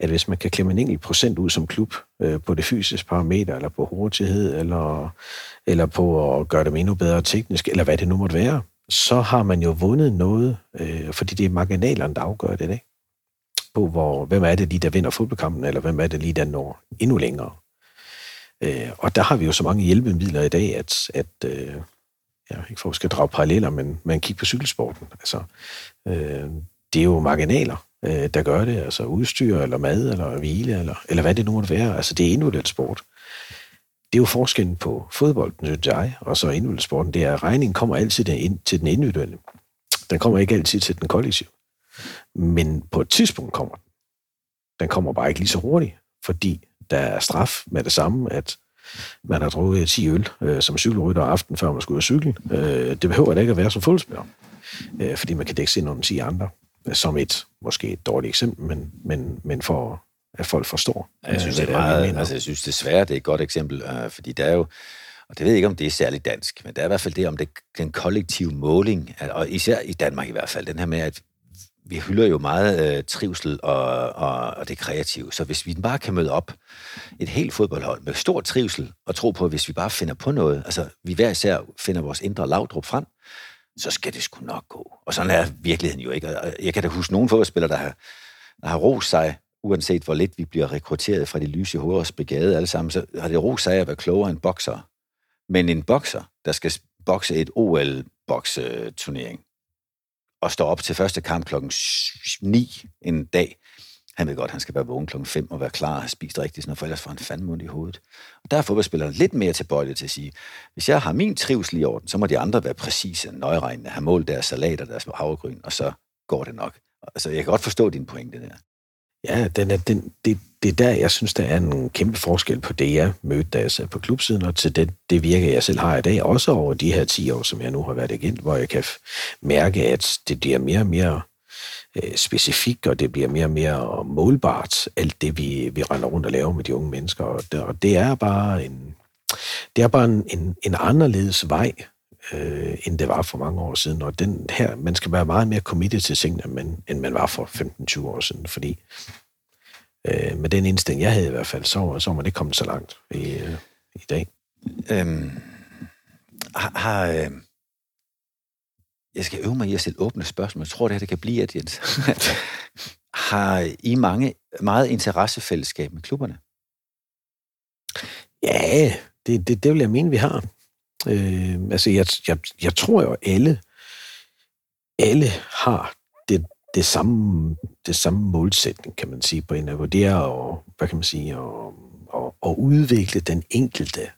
at hvis man kan klemme en enkelt procent ud som klub øh, på det fysiske parameter, eller på hurtighed, eller, eller på at gøre dem endnu bedre teknisk, eller hvad det nu måtte være, så har man jo vundet noget, øh, fordi det er marginalerne, der afgør det, ikke? På hvor, hvem er det lige, der vinder fodboldkampen, eller hvem er det lige, der når endnu længere. Øh, og der har vi jo så mange hjælpemidler i dag, at, at øh, ja, ikke for at skal drage paralleller, men man kigger på cykelsporten. Altså, øh, det er jo marginaler, øh, der gør det, altså udstyr, eller mad, eller hvile, eller, eller hvad det nu måtte være. Altså, det er individuelt sport. Det er jo forskellen på fodbolden, synes jeg, og så individuelt sporten. Det er, at regningen kommer altid ind til den individuelle. Den kommer ikke altid til den kollektive. Men på et tidspunkt kommer den. Den kommer bare ikke lige så hurtigt, fordi der er straf med det samme, at man har drukket 10 øl øh, som cykelrytter aften, før man skulle ud cykle. Øh, det behøver da ikke at være som fodboldspiller, øh, fordi man kan dække sig ind under 10 andre, som et, måske et dårligt eksempel, men, men, men for at folk forstår. Jeg synes, det er meget, altså, jeg synes desværre, det er et godt eksempel, øh, fordi der er jo, og det ved jeg ikke, om det er særligt dansk, men det er i hvert fald det om det, den kollektive måling, og især i Danmark i hvert fald, den her med, at vi hylder jo meget øh, trivsel og, og, og det kreative. Så hvis vi bare kan møde op et helt fodboldhold med stor trivsel og tro på, at hvis vi bare finder på noget, altså vi hver især finder vores indre lavdrup frem, så skal det sgu nok gå. Og sådan er virkeligheden jo ikke. Og jeg kan da huske nogle fodboldspillere, der har, der har rost sig, uanset hvor lidt vi bliver rekrutteret fra de lyse hoveders brigade alle sammen, så har det rost sig at være klogere end bokser. Men en bokser, der skal bokse et OL-bokseturnering, og står op til første kamp klokken 9 en dag. Han ved godt, at han skal være vågen klokken 5 og være klar og have spist rigtigt, sådan, for ellers får han fandme i hovedet. Og der er fodboldspilleren lidt mere tilbøjelig til at sige, hvis jeg har min trivsel i orden, så må de andre være præcise, nøjeregnende, have målt deres salat og deres havregryn, og så går det nok. Altså, jeg kan godt forstå din pointe der. Ja, den er, den, det, det er der, jeg synes, der er en kæmpe forskel på det, jeg mødte, da jeg sad på klubsiden, og til det, det virke, jeg selv har i dag, også over de her 10 år, som jeg nu har været igen, hvor jeg kan mærke, at det bliver mere og mere øh, specifikt, og det bliver mere og mere målbart, alt det, vi, vi render rundt og laver med de unge mennesker. Og det, og det er bare en, det er bare en, en, en anderledes vej, øh, end det var for mange år siden. Og den her, man skal være meget mere committed til tingene, end, end man var for 15-20 år siden, fordi øh, med den indstilling, jeg havde i hvert fald, så, så var man ikke kommet så langt i, øh, i dag. Øhm, har, har øh, jeg skal øve mig i at stille åbne spørgsmål. Jeg tror, det her det kan blive, at Jens. <laughs> har I mange, meget interessefællesskab med klubberne? Ja, det, det, det vil jeg mene, vi har. Øh, altså, jeg, jeg, jeg tror jo, alle, alle har det, det samme, det samme målsætning, kan man sige, på en måde. Det er at, hvad kan man sige, at, at, at udvikle den enkelte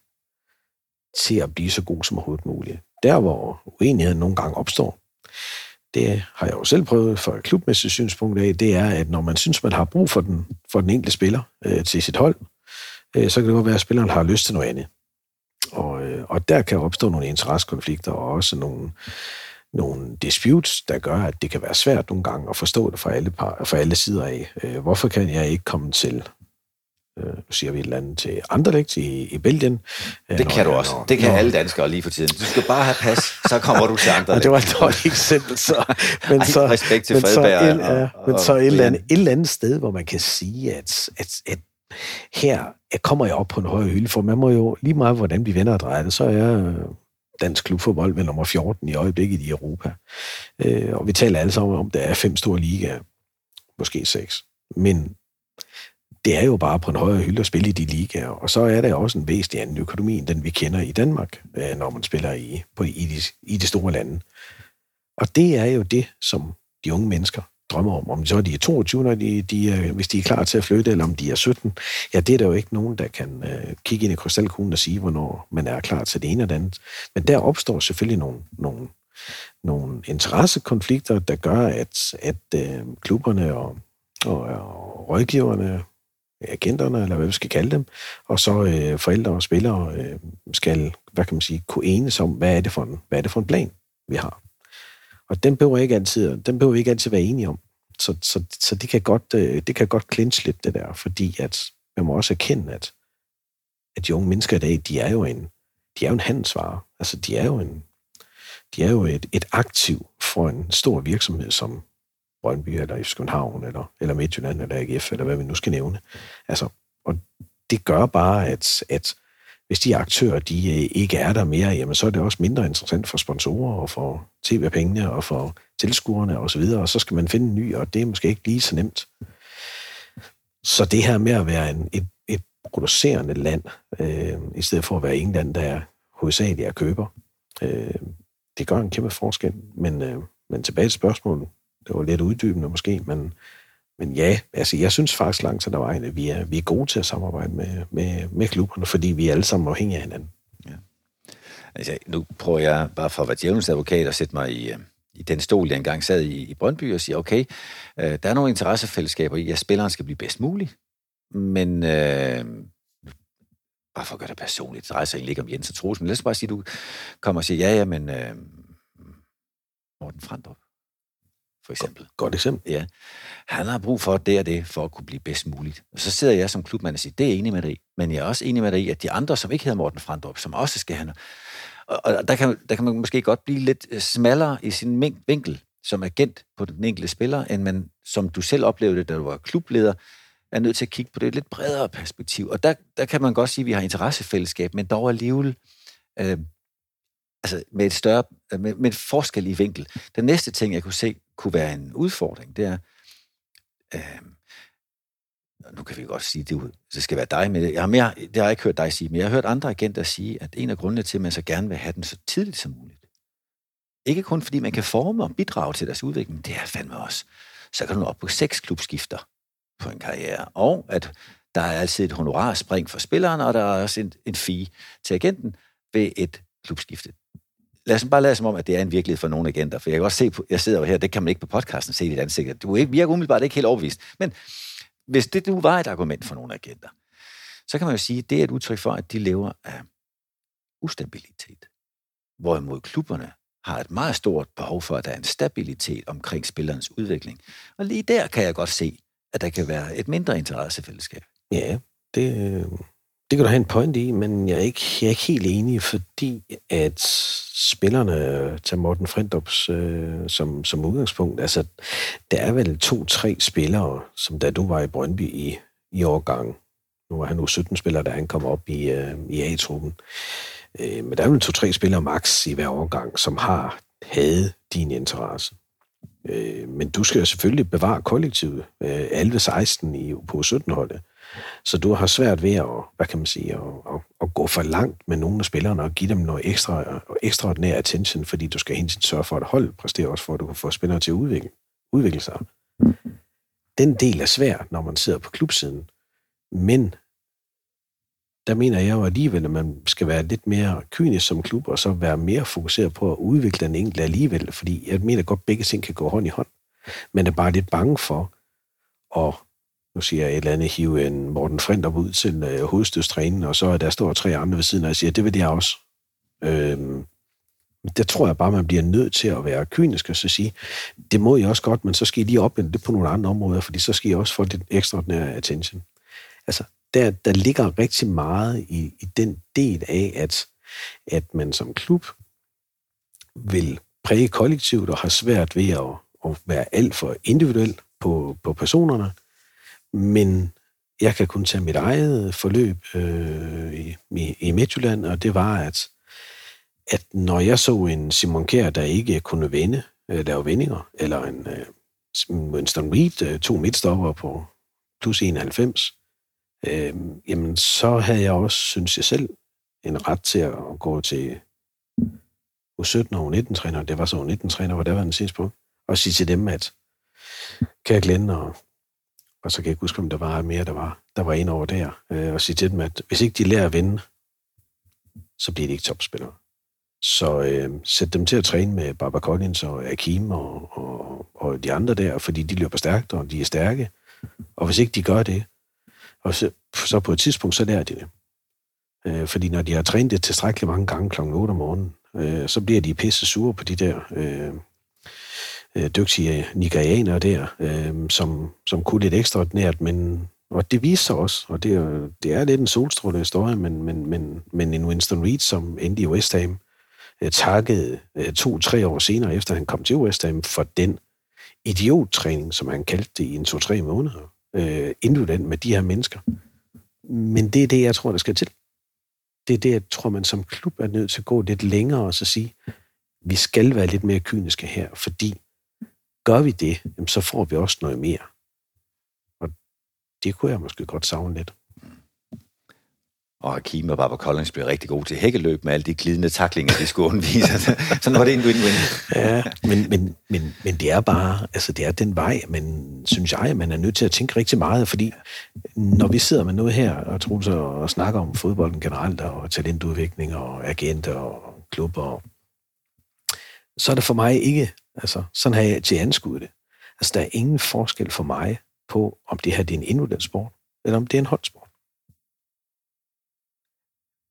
til at blive så god som overhovedet muligt. Der, hvor uenigheden nogle gange opstår, det har jeg jo selv prøvet fra et klubmæssigt synspunkt af, det er, at når man synes, man har brug for den, for den enkelte spiller øh, til sit hold, øh, så kan det godt være, at spilleren har lyst til noget andet. Og, øh, og der kan opstå nogle interessekonflikter og også nogle, nogle disputes, der gør, at det kan være svært nogle gange at forstå det fra alle, par, fra alle sider af. Øh, hvorfor kan jeg ikke komme til nu siger vi et eller andet til Anderlecht i, i Belgien. Det kan du også. Når, det kan når, alle danskere lige for tiden. Du skal bare have pas, så kommer du til Anderlecht. <laughs> det var et dårligt eksempel, så. Men så, respekt til men så, et, ja, men så et, eller andet, et eller andet sted, hvor man kan sige, at, at, at her kommer jeg op på en højere hylde, for man må jo lige meget, hvordan vi vender og drejer det, så er jeg dansk klubfodbold med nummer 14 i øjeblikket i Europa. Øh, og vi taler alle sammen om, at der er fem store ligaer, måske seks. Men det er jo bare på en højere hylde at spille i de ligaer, og så er der også en væsentlig anden økonomi, end den vi kender i Danmark, øh, når man spiller i, på, i, de, i de store lande. Og det er jo det, som de unge mennesker drømmer om. Om så de er 22, når de, de er, hvis de er klar til at flytte, eller om de er 17. Ja, det er der jo ikke nogen, der kan øh, kigge ind i krystalkuglen og sige, hvornår man er klar til det ene eller andet. Men der opstår selvfølgelig nogle, nogle, nogle interessekonflikter, der gør, at, at øh, klubberne og, og, og rådgiverne, agenterne, eller hvad vi skal kalde dem, og så øh, forældre og spillere øh, skal, hvad kan man sige, kunne enes om, hvad er det for en, hvad er det for en plan, vi har. Og den behøver ikke altid, den behøver vi ikke altid være enige om. Så, så, så det kan godt, øh, det kan godt clinch lidt, det der, fordi at man må også erkende, at, at de unge mennesker i dag, de er jo en, de er jo en handelsvare. Altså, de er jo en, de er jo et, et aktiv for en stor virksomhed som Brøndby, eller FC København, eller, eller Midtjylland, eller AGF, eller hvad vi nu skal nævne. Altså, og det gør bare, at, at hvis de aktører, de øh, ikke er der mere, jamen så er det også mindre interessant for sponsorer og for tv-pengene og for tilskuerne og så videre, og så skal man finde en ny, og det er måske ikke lige så nemt. Så det her med at være en, et, et producerende land, øh, i stedet for at være en land, der er hovedsageligt er køber, øh, det gør en kæmpe forskel. Men, øh, men tilbage til spørgsmålet, det var lidt uddybende måske, men men ja, altså jeg synes faktisk langt til der vejen, at vi er, vi er gode til at samarbejde med, med, med klubberne, fordi vi er alle sammen afhængige af hinanden. Ja. Altså, nu prøver jeg bare for at være djævelens advokat at sætte mig i, øh, i den stol, jeg engang sad i, i Brøndby og siger, okay, øh, der er nogle interessefællesskaber i, at spilleren skal blive bedst mulig, men øh, bare for at gøre det personligt, det drejer sig egentlig ikke om Jens og Troels, men lad os bare sige, at du kommer og siger, ja, ja, men øh, Morten Frandrup, for eksempel. Godt, godt eksempel. Ja. Han har brug for det og det, for at kunne blive bedst muligt. Og så sidder jeg som klubmand og siger, det er enig med dig men jeg er også enig med dig i, at de andre, som ikke hedder Morten Frandrup, som også skal have. Og, og der, kan, der kan man måske godt blive lidt øh, smallere i sin vinkel som agent på den enkelte spiller, end man, som du selv oplevede, da du var klubleder, er nødt til at kigge på det et lidt bredere perspektiv. Og der, der kan man godt sige, at vi har interessefællesskab, men dog alligevel øh, altså med et større, med, med et forskel i vinkel. Den næste ting, jeg kunne se, kunne være en udfordring, det er, øh, nu kan vi godt sige, det, det skal være dig med det. Jeg har, mere, det har jeg ikke hørt dig sige, men jeg har hørt andre agenter sige, at en af grundene til, at man så gerne vil have den så tidligt som muligt, ikke kun fordi man kan forme og bidrage til deres udvikling, det er fandme også. Så kan du nå op på seks klubskifter på en karriere, og at der er altid et honorarspring for spilleren, og der er også en, en fee til agenten ved et klubskifte lad os bare lade som om, at det er en virkelighed for nogle agenter, for jeg kan også se, på, jeg sidder jo her, det kan man ikke på podcasten se i dit ansigt. Du virker umiddelbart ikke helt overbevist. Men hvis det nu var et argument for nogle agenter, så kan man jo sige, at det er et udtryk for, at de lever af ustabilitet. Hvorimod klubberne har et meget stort behov for, at der er en stabilitet omkring spillerens udvikling. Og lige der kan jeg godt se, at der kan være et mindre interessefællesskab. Ja, det, øh, det kan du have en point i, men jeg er ikke, jeg er ikke helt enig, fordi at spillerne til Morten Frindops øh, som, som udgangspunkt, altså der er vel to-tre spillere, som da du var i Brøndby i, i årgang, nu er han nu 17 spillere, da han kom op i, øh, i A-truppen, øh, men der er vel to-tre spillere max i hver årgang, som har havde din interesse. Øh, men du skal jo selvfølgelig bevare kollektivet, øh, 11-16 i, på 17-holdet. Så du har svært ved at, hvad kan man sige, at, at, at gå for langt med nogle af spillerne og give dem noget ekstra, ekstraordinær attention, fordi du skal hele tiden sørge for, at hold præsterer også for, at du kan få spillere til at udvikle, udvikle sig. Den del er svær, når man sidder på klubsiden. Men der mener jeg jo alligevel, at man skal være lidt mere kynisk som klub, og så være mere fokuseret på at udvikle den enkelte alligevel, fordi jeg mener godt, at begge ting kan gå hånd i hånd. Men er bare lidt bange for at nu siger jeg et eller andet, hive en Morten Frindrup ud til øh, hovedstødstrænen, og så er der står tre andre ved siden, og jeg siger, det vil jeg også. Øhm, der tror jeg bare, man bliver nødt til at være kynisk og så sige, det må I også godt, men så skal I lige opvende det på nogle andre områder, fordi så skal I også få den ekstraordinære attention. Altså, der, der ligger rigtig meget i, i den del af, at, at man som klub vil præge kollektivt og har svært ved at, at være alt for individuel på, på personerne, men jeg kan kun tage mit eget øh, forløb øh, i, i, Midtjylland, og det var, at, at når jeg så en Simon Kjær, der ikke kunne vende, øh, lave vendinger, eller en øh, Winston Reed, øh, to midtstopper på plus 91, øh, jamen så havde jeg også, synes jeg selv, en ret til at gå til U17 og U19-træner, det var så U19-træner hvor der var den tidspunkt, og sige til dem, at kan jeg glemme og, og så kan jeg ikke huske, om der var mere, der var, der var en over der, øh, og sige til dem, at hvis ikke de lærer at vinde, så bliver de ikke topspillere. Så øh, sæt dem til at træne med Barbara Collins og Akim og, og, og de andre der, fordi de løber stærkt, og de er stærke. Og hvis ikke de gør det, og så, så på et tidspunkt, så lærer de det. Øh, fordi når de har trænet det tilstrækkeligt mange gange kl. 8 om morgenen, øh, så bliver de pisse sure på de der øh, øh, dygtige nigerianere der, øh, som, som kunne lidt ekstraordinært, men og det viser sig også, og det er, det er lidt en solstråle historie, men, men, men, men en Winston Reed, som endte i West Ham, øh, takkede øh, to-tre år senere, efter han kom til West Ham, for den idiottræning, som han kaldte det i en to-tre måneder, øh, individuelt med de her mennesker. Men det er det, jeg tror, der skal til. Det er det, jeg tror, man som klub er nødt til at gå lidt længere og så sige, vi skal være lidt mere kyniske her, fordi gør vi det, så får vi også noget mere. Og det kunne jeg måske godt savne lidt. Og Hakim og Barbara Collins blev rigtig gode til hækkeløb med alle de glidende taklinger, de skulle undvise. <laughs> Sådan var det en win-win. ja, men, men, men, men det er bare, altså det er den vej, men synes jeg, man er nødt til at tænke rigtig meget, fordi når vi sidder med noget her, og tror så og snakker om fodbolden generelt, og talentudvikling, og agenter, og klubber, så er det for mig ikke, altså sådan har jeg til anskuet det. Altså der er ingen forskel for mig på, om det her det er en individuel sport, eller om det er en holdsport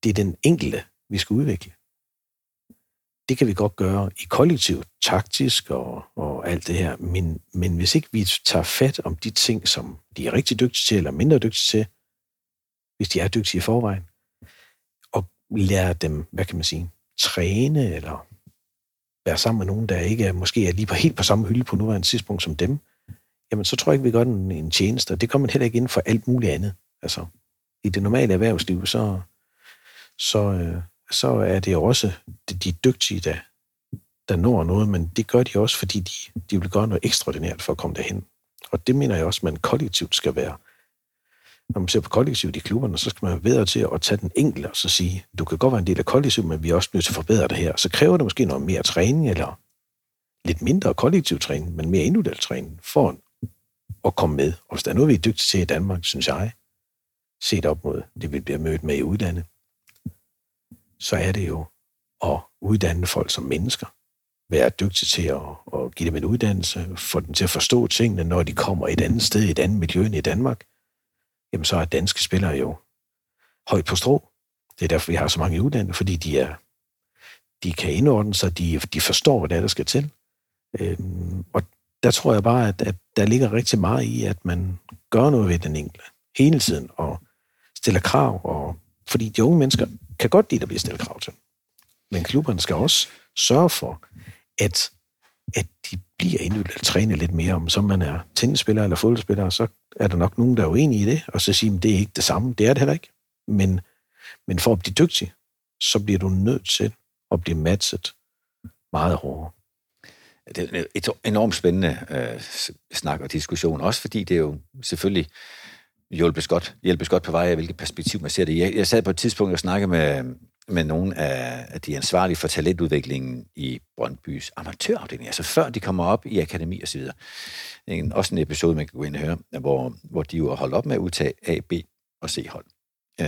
det er den enkelte, vi skal udvikle. Det kan vi godt gøre i kollektiv, taktisk og, og alt det her, men, men hvis ikke vi tager fat om de ting, som de er rigtig dygtige til, eller mindre dygtige til, hvis de er dygtige i forvejen, og lære dem, hvad kan man sige, træne, eller være sammen med nogen, der ikke er, måske er lige på helt på samme hylde på nuværende tidspunkt som dem, jamen så tror jeg ikke, vi gør den en tjeneste, det kommer man heller ikke ind for alt muligt andet. Altså, i det normale erhvervsliv, så, så, øh, så er det også de, de dygtige, der, der når noget, men det gør de også, fordi de, de vil gøre noget ekstraordinært for at komme derhen. Og det mener jeg også, man kollektivt skal være. Når man ser på kollektivet i klubberne, så skal man være bedre til at tage den enkelte og så sige, du kan godt være en del af kollektivet, men vi er også nødt til at forbedre det her. Så kræver det måske noget mere træning, eller lidt mindre kollektiv træning, men mere individuel træning, for at komme med. Og hvis der er noget, vi er dygtige til i Danmark, synes jeg, set op mod det, vi bliver mødt med i udlandet, så er det jo at uddanne folk som mennesker. Være dygtig til at, at give dem en uddannelse, få dem til at forstå tingene, når de kommer et andet sted, et andet miljø end i Danmark. Jamen, så er danske spillere jo højt på strå. Det er derfor, vi har så mange uddannede, fordi de er de kan indordne sig, de, de forstår, hvad det er, der skal til. Øhm, og der tror jeg bare, at, at der ligger rigtig meget i, at man gør noget ved den enkelte hele tiden, og stiller krav, og fordi de unge mennesker kan godt lide, at blive stillet krav til. Men klubberne skal også sørge for, at, at de bliver individuelt træne lidt mere om, som man er tennisspiller eller fodboldspiller, så er der nok nogen, der er uenige i det, og så siger, at det er ikke det samme. Det er det heller ikke. Men, men for at blive dygtig, så bliver du nødt til at blive matchet meget hårdere. Det er et enormt spændende øh, snak og diskussion, også fordi det er jo selvfølgelig hjælpes godt, hjælpes godt på vej af, hvilket perspektiv man ser det. Jeg, jeg sad på et tidspunkt og snakkede med, med nogle af, af de ansvarlige for talentudviklingen i Brøndbys amatørafdeling, altså før de kommer op i akademi og så videre. En, også en episode, man kan gå ind og høre, hvor, hvor de jo har holdt op med at udtage A, B og C-hold. Øh,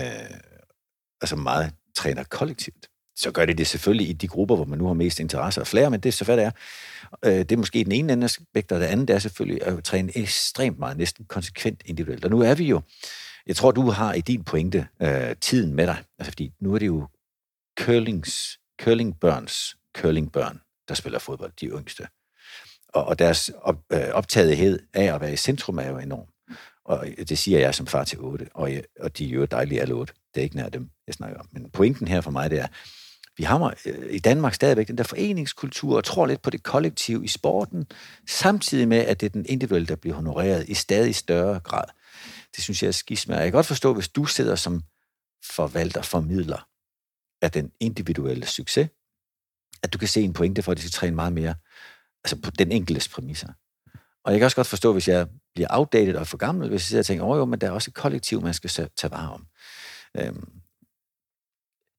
altså meget træner kollektivt så gør det det selvfølgelig i de grupper, hvor man nu har mest interesse og flere, men det er så hvad det er. Øh, det er måske den ene ende aspekt, og det andet er selvfølgelig at træne ekstremt meget, næsten konsekvent individuelt. Og nu er vi jo, jeg tror, du har i din pointe øh, tiden med dig, altså fordi nu er det jo curlings, curlingbørns curlingbørn, der spiller fodbold, de yngste. Og, og deres op, øh, optagethed af at være i centrum er jo enorm. Og øh, det siger jeg som far til otte, og, jeg, og de er jo dejlige alle otte. Det er ikke nær dem, jeg snakker om. Men pointen her for mig, det er, vi har øh, i Danmark stadigvæk den der foreningskultur, og tror lidt på det kollektiv i sporten, samtidig med, at det er den individuelle, der bliver honoreret i stadig større grad. Det synes jeg er skismær. Jeg kan godt forstå, hvis du sidder som forvalter, formidler af den individuelle succes, at du kan se en pointe for, at de skal træne meget mere altså på den enkeltes præmisser. Og jeg kan også godt forstå, hvis jeg bliver outdated og for gammel, hvis jeg sidder og tænker, åh oh, jo, men der er også et kollektiv, man skal tage vare om. Øhm,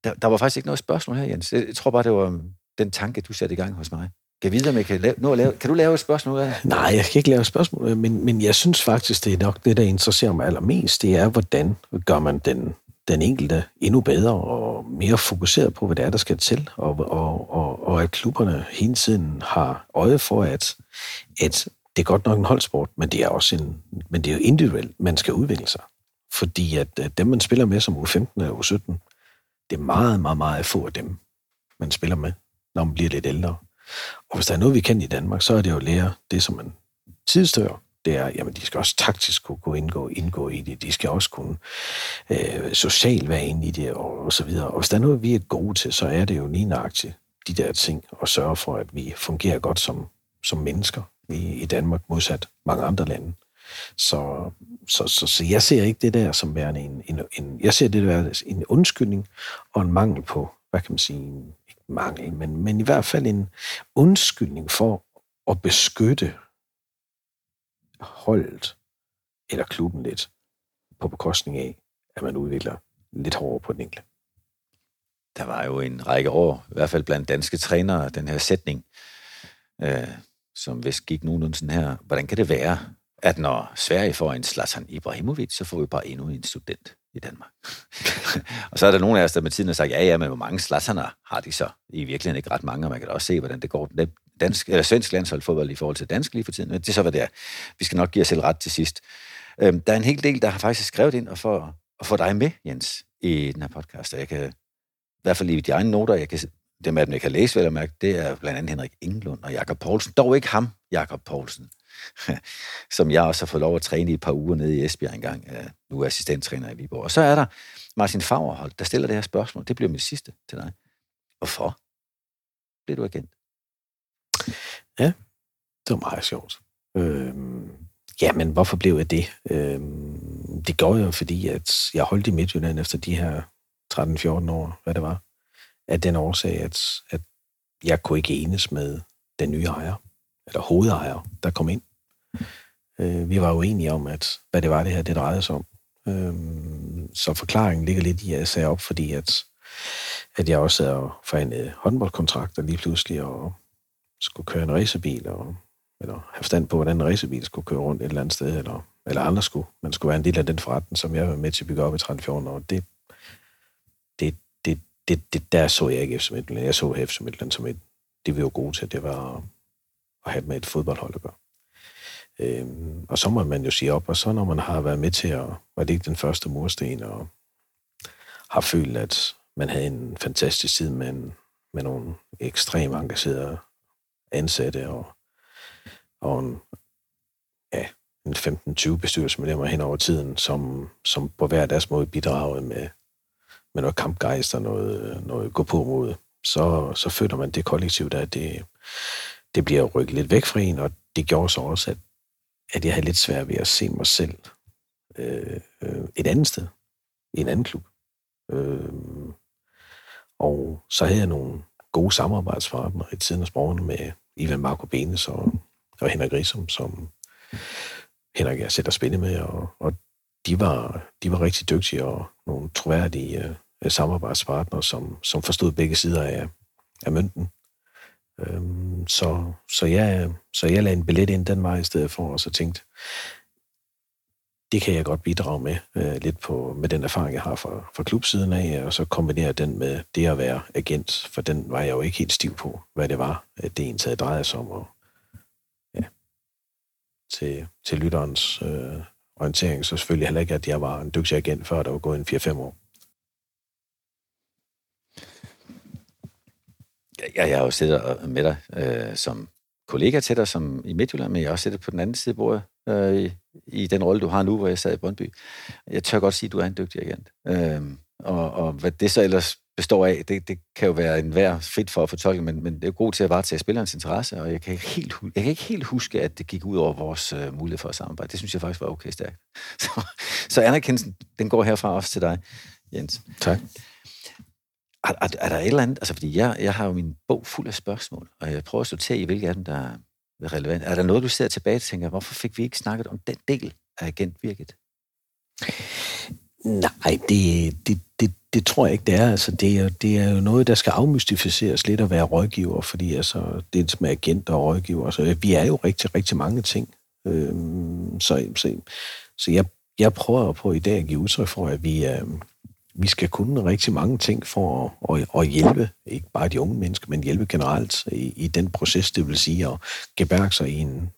der, der var faktisk ikke noget spørgsmål her, Jens. Jeg tror bare, det var øhm, den tanke, du satte i gang hos mig. Kan, videre, med, kan, lave, nå, lave, kan du lave et spørgsmål af Nej, jeg kan ikke lave et spørgsmål, men, men jeg synes faktisk, det er nok det, der interesserer mig allermest, det er, hvordan gør man den, den enkelte endnu bedre og mere fokuseret på, hvad det er, der skal til, og, og, og, og at klubberne hele tiden har øje for, at, at det er godt nok en holdsport, men det er også en, men det er jo individuelt, man skal udvikle sig. Fordi at, at dem, man spiller med som U15 og U17, det er meget, meget, meget få af dem, man spiller med, når man bliver lidt ældre. Og hvis der er noget, vi kan i Danmark, så er det jo at lære det, som man tidstør. Det er, jamen, de skal også taktisk kunne, kunne indgå, indgå i det. De skal også kunne øh, socialt være inde i det, og, og så videre. Og hvis der er noget, vi er gode til, så er det jo lige nøjagtigt de der ting, og sørge for, at vi fungerer godt som, som mennesker i, i Danmark, modsat mange andre lande. Så, så, så, så jeg ser ikke det der som værende en, en, en jeg ser det der en undskyldning og en mangel på, hvad kan man sige, en, ikke mangel, men, men i hvert fald en undskyldning for at beskytte holdet eller klubben lidt på bekostning af, at man udvikler lidt hårdere på den enkelte. Der var jo en række år, i hvert fald blandt danske trænere, den her sætning, øh, som vist gik nogenlunde sådan her. Hvordan kan det være, at når Sverige får en Zlatan Ibrahimovic, så får vi bare endnu en student i Danmark. <laughs> og så er der nogle af os, der med tiden har sagt, ja, ja, men hvor mange Zlataner har de så? I virkeligheden ikke ret mange, og man kan da også se, hvordan det går dansk, eller svensk landsholdsfodbold i forhold til dansk lige for tiden. Men det er så, hvad det er. Vi skal nok give os selv ret til sidst. Øhm, der er en hel del, der har faktisk skrevet ind og få, og få dig med, Jens, i den her podcast. Og jeg kan, i hvert fald i de egne noter, jeg kan, dem af dem, jeg kan læse, vel og mærke, det er blandt andet Henrik Englund og Jakob Poulsen. Dog ikke ham, Jakob Poulsen. <laughs> som jeg også har fået lov at træne i et par uger nede i Esbjerg engang. Nu er assistenttræner i Viborg. Og så er der Martin Fagerholt, der stiller det her spørgsmål. Det bliver mit sidste til dig. Hvorfor blev du agent? Ja, det var meget sjovt. Øhm, ja, men hvorfor blev jeg det? Øhm, det gjorde jeg, fordi at jeg holdt i Midtjylland efter de her 13-14 år, hvad det var. Af den årsag, at, at jeg kunne ikke enes med den nye ejer eller hovedejer, der kom ind. Øh, vi var uenige om, at hvad det var, det her det drejede sig om. Øh, så forklaringen ligger lidt i, at jeg sagde op, fordi at, at jeg også havde forhandlet håndboldkontrakter lige pludselig, og skulle køre en racerbil, og, eller have forstand på, hvordan en racerbil skulle køre rundt et eller andet sted, eller, eller andre skulle. Man skulle være en del af den forretning, som jeg var med til at bygge op i 30 år. Det, det, det, det, det, der så jeg ikke FC Midtjylland. Jeg så FC Midtjylland som et, det vi var gode til. Det var at have med et fodboldhold at gøre. Øhm, og så må man jo sige op, og så når man har været med til at, var det ikke den første mursten, og har følt, at man havde en fantastisk tid med, en, med nogle ekstremt engagerede ansatte, og, og en, ja, en 15-20 bestyrelsesmedlemmer hen over tiden, som, som på hver deres måde bidragede med, med noget kampgejst og noget, noget gå på mod, så, så føler man det kollektivt, at det, det bliver rykket lidt væk fra en, og det gjorde så også, at, at jeg havde lidt svært ved at se mig selv øh, øh, et andet sted, i en anden klub. Øh, og så havde jeg nogle gode samarbejdspartnere i tiden af sprogene med Ivan Marco Benes og, og Henrik Risum, som Henrik jeg sætter spænde med, og, og de, var, de var rigtig dygtige og nogle troværdige øh, samarbejdspartnere, som, som forstod begge sider af, af mønten. Øhm, så, så, jeg, så jeg lagde en billet ind den vej i stedet for, og så tænkte, det kan jeg godt bidrage med, øh, lidt på, med den erfaring, jeg har fra, fra klubsiden af, og så kombinere den med det at være agent, for den var jeg jo ikke helt stiv på, hvad det var, at det ens havde drejet sig om, og ja, til, til lytterens øh, orientering, så selvfølgelig heller ikke, at jeg var en dygtig agent, før der var gået en 4-5 år. jeg, jeg har jo siddet med dig øh, som kollega til dig som i Midtjylland, men jeg har også siddet på den anden side af bordet øh, i, den rolle, du har nu, hvor jeg sad i Brøndby. Jeg tør godt sige, at du er en dygtig agent. Øh, og, og hvad det så ellers består af, det, det kan jo være en hver frit for at fortolke, men, men det er god til at varetage spillerens interesse, og jeg kan, ikke helt, jeg kan ikke helt huske, at det gik ud over vores uh, mulighed for at samarbejde. Det synes jeg faktisk var okay stærkt. <laughs> Så, så anerkendelsen, den går herfra også til dig, Jens. Tak. Er, er, er der et eller andet, altså fordi jeg, jeg har jo min bog fuld af spørgsmål, og jeg prøver at sortere i, hvilke af dem, der er relevant. Er der noget, du ser tilbage og tænker, hvorfor fik vi ikke snakket om den del af agentvirket? Nej, det, det, det, det tror jeg ikke, det er. Altså, det, er, det er jo noget, der skal afmystificeres lidt at være rådgiver, fordi altså, det med agenter og rådgiver, altså, vi er jo rigtig, rigtig mange ting. Øhm, så, så, så jeg, jeg prøver på i dag at give udtryk for, at vi, øh, vi skal kunne rigtig mange ting for at, at, at hjælpe, ikke bare de unge mennesker, men hjælpe generelt i, i den proces, det vil sige at gebærke sig i en,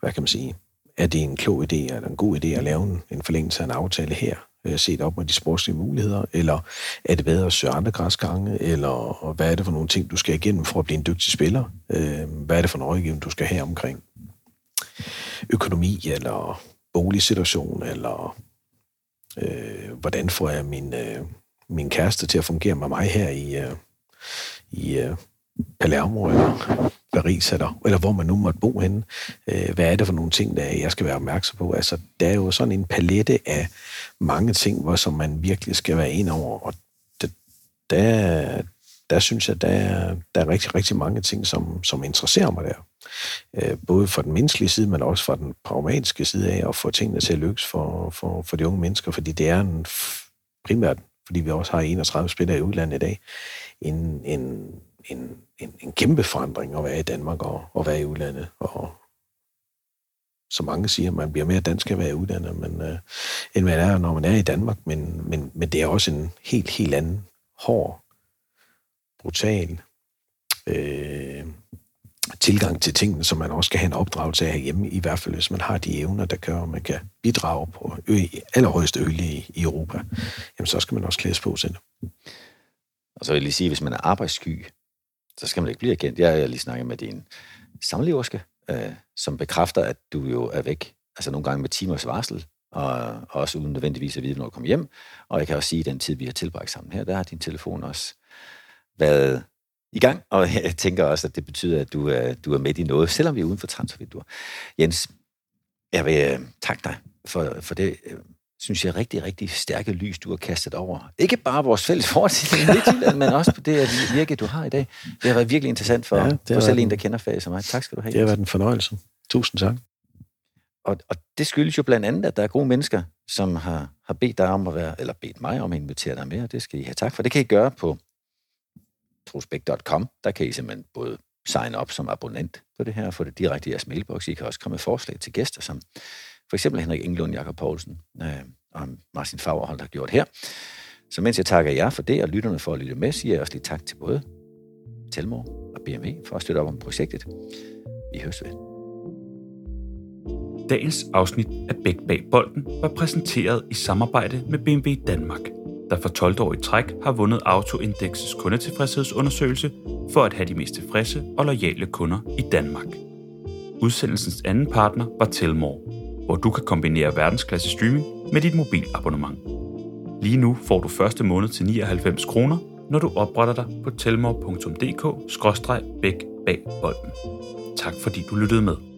hvad kan man sige, er det en klog idé, eller en god idé at lave en, en forlængelse af en aftale her, øh, set op med de sportslige muligheder, eller er det bedre at søge andre græsgange, eller hvad er det for nogle ting, du skal igennem for at blive en dygtig spiller? Øh, hvad er det for en rådgivning, du skal have omkring økonomi, eller boligsituation, eller øh, hvordan får jeg min, øh, min kæreste til at fungere med mig her i, øh, i øh, Palermo, eller Paris, eller, eller hvor man nu måtte bo henne. Øh, hvad er det for nogle ting, der jeg skal være opmærksom på? Altså, der er jo sådan en palette af mange ting, hvor som man virkelig skal være ind over, og det, der, der synes jeg, der er, der er rigtig, rigtig mange ting, som, som interesserer mig der. Øh, både fra den menneskelige side, men også fra den pragmatiske side af at få tingene til at lykkes for, for, for de unge mennesker, fordi det er en primært, fordi vi også har 31 spillere i udlandet i dag, en, en, en, en, en kæmpe forandring at være i Danmark og, og være i udlandet. Og som mange siger, man bliver mere dansk at være i udlandet, men, øh, end man er, når man er i Danmark. Men, men, men det er også en helt, helt anden, hård, brutal øh, tilgang til tingene, som man også skal have en opdragelse af hjemme, i hvert fald hvis man har de evner, der gør, at man kan bidrage på ø, allerhøjeste øje i, i Europa, jamen så skal man også klædes på selv. Og så vil jeg lige sige, hvis man er arbejdssky, så skal man ikke blive erkendt. Jeg har lige snakket med din samleverske, øh, som bekræfter, at du jo er væk, altså nogle gange med timers varsel, og, og også uden nødvendigvis at vide, når du kommer hjem. Og jeg kan også sige, at den tid, vi har tilbragt sammen her, der har din telefon også været i gang, og <laughs> jeg tænker også, at det betyder, at du er, du er med i noget, selvom vi er uden for transfervinduer. Jens, jeg vil øh, takke dig for, for det øh, synes jeg, rigtig, rigtig stærke lys, du har kastet over. Ikke bare vores fælles fortid men også på det virke, du har i dag. Det har været virkelig interessant for, ja, for selv en, der kender faget som mig. Tak skal du have. Det har været en fornøjelse. Tusind tak. Og, og det skyldes jo blandt andet, at der er gode mennesker, som har, har bedt dig om at være, eller bedt mig om at invitere dig med, og det skal I have tak for. Det kan I gøre på trosbæk.com. Der kan I simpelthen både sign op som abonnent på det her, og få det direkte i jeres mailbox. I kan også komme med forslag til gæster, som for eksempel Henrik Englund, Jakob Poulsen øh, og Martin Fagerhold har gjort her. Så mens jeg takker jer for det, og lytterne for at lytte med, siger jeg også lige tak til både Telmor og BME for at støtte op om projektet. Vi høres ved. Dagens afsnit af Bæk bag bolden var præsenteret i samarbejde med BMW Danmark, der for 12 år i træk har vundet Autoindexes kundetilfredshedsundersøgelse for at have de mest tilfredse og lojale kunder i Danmark. Udsendelsens anden partner var Telmore, hvor du kan kombinere verdensklasse streaming med dit mobilabonnement. Lige nu får du første måned til 99 kroner, når du opretter dig på telmore.dk-bæk bag bolden. Tak fordi du lyttede med.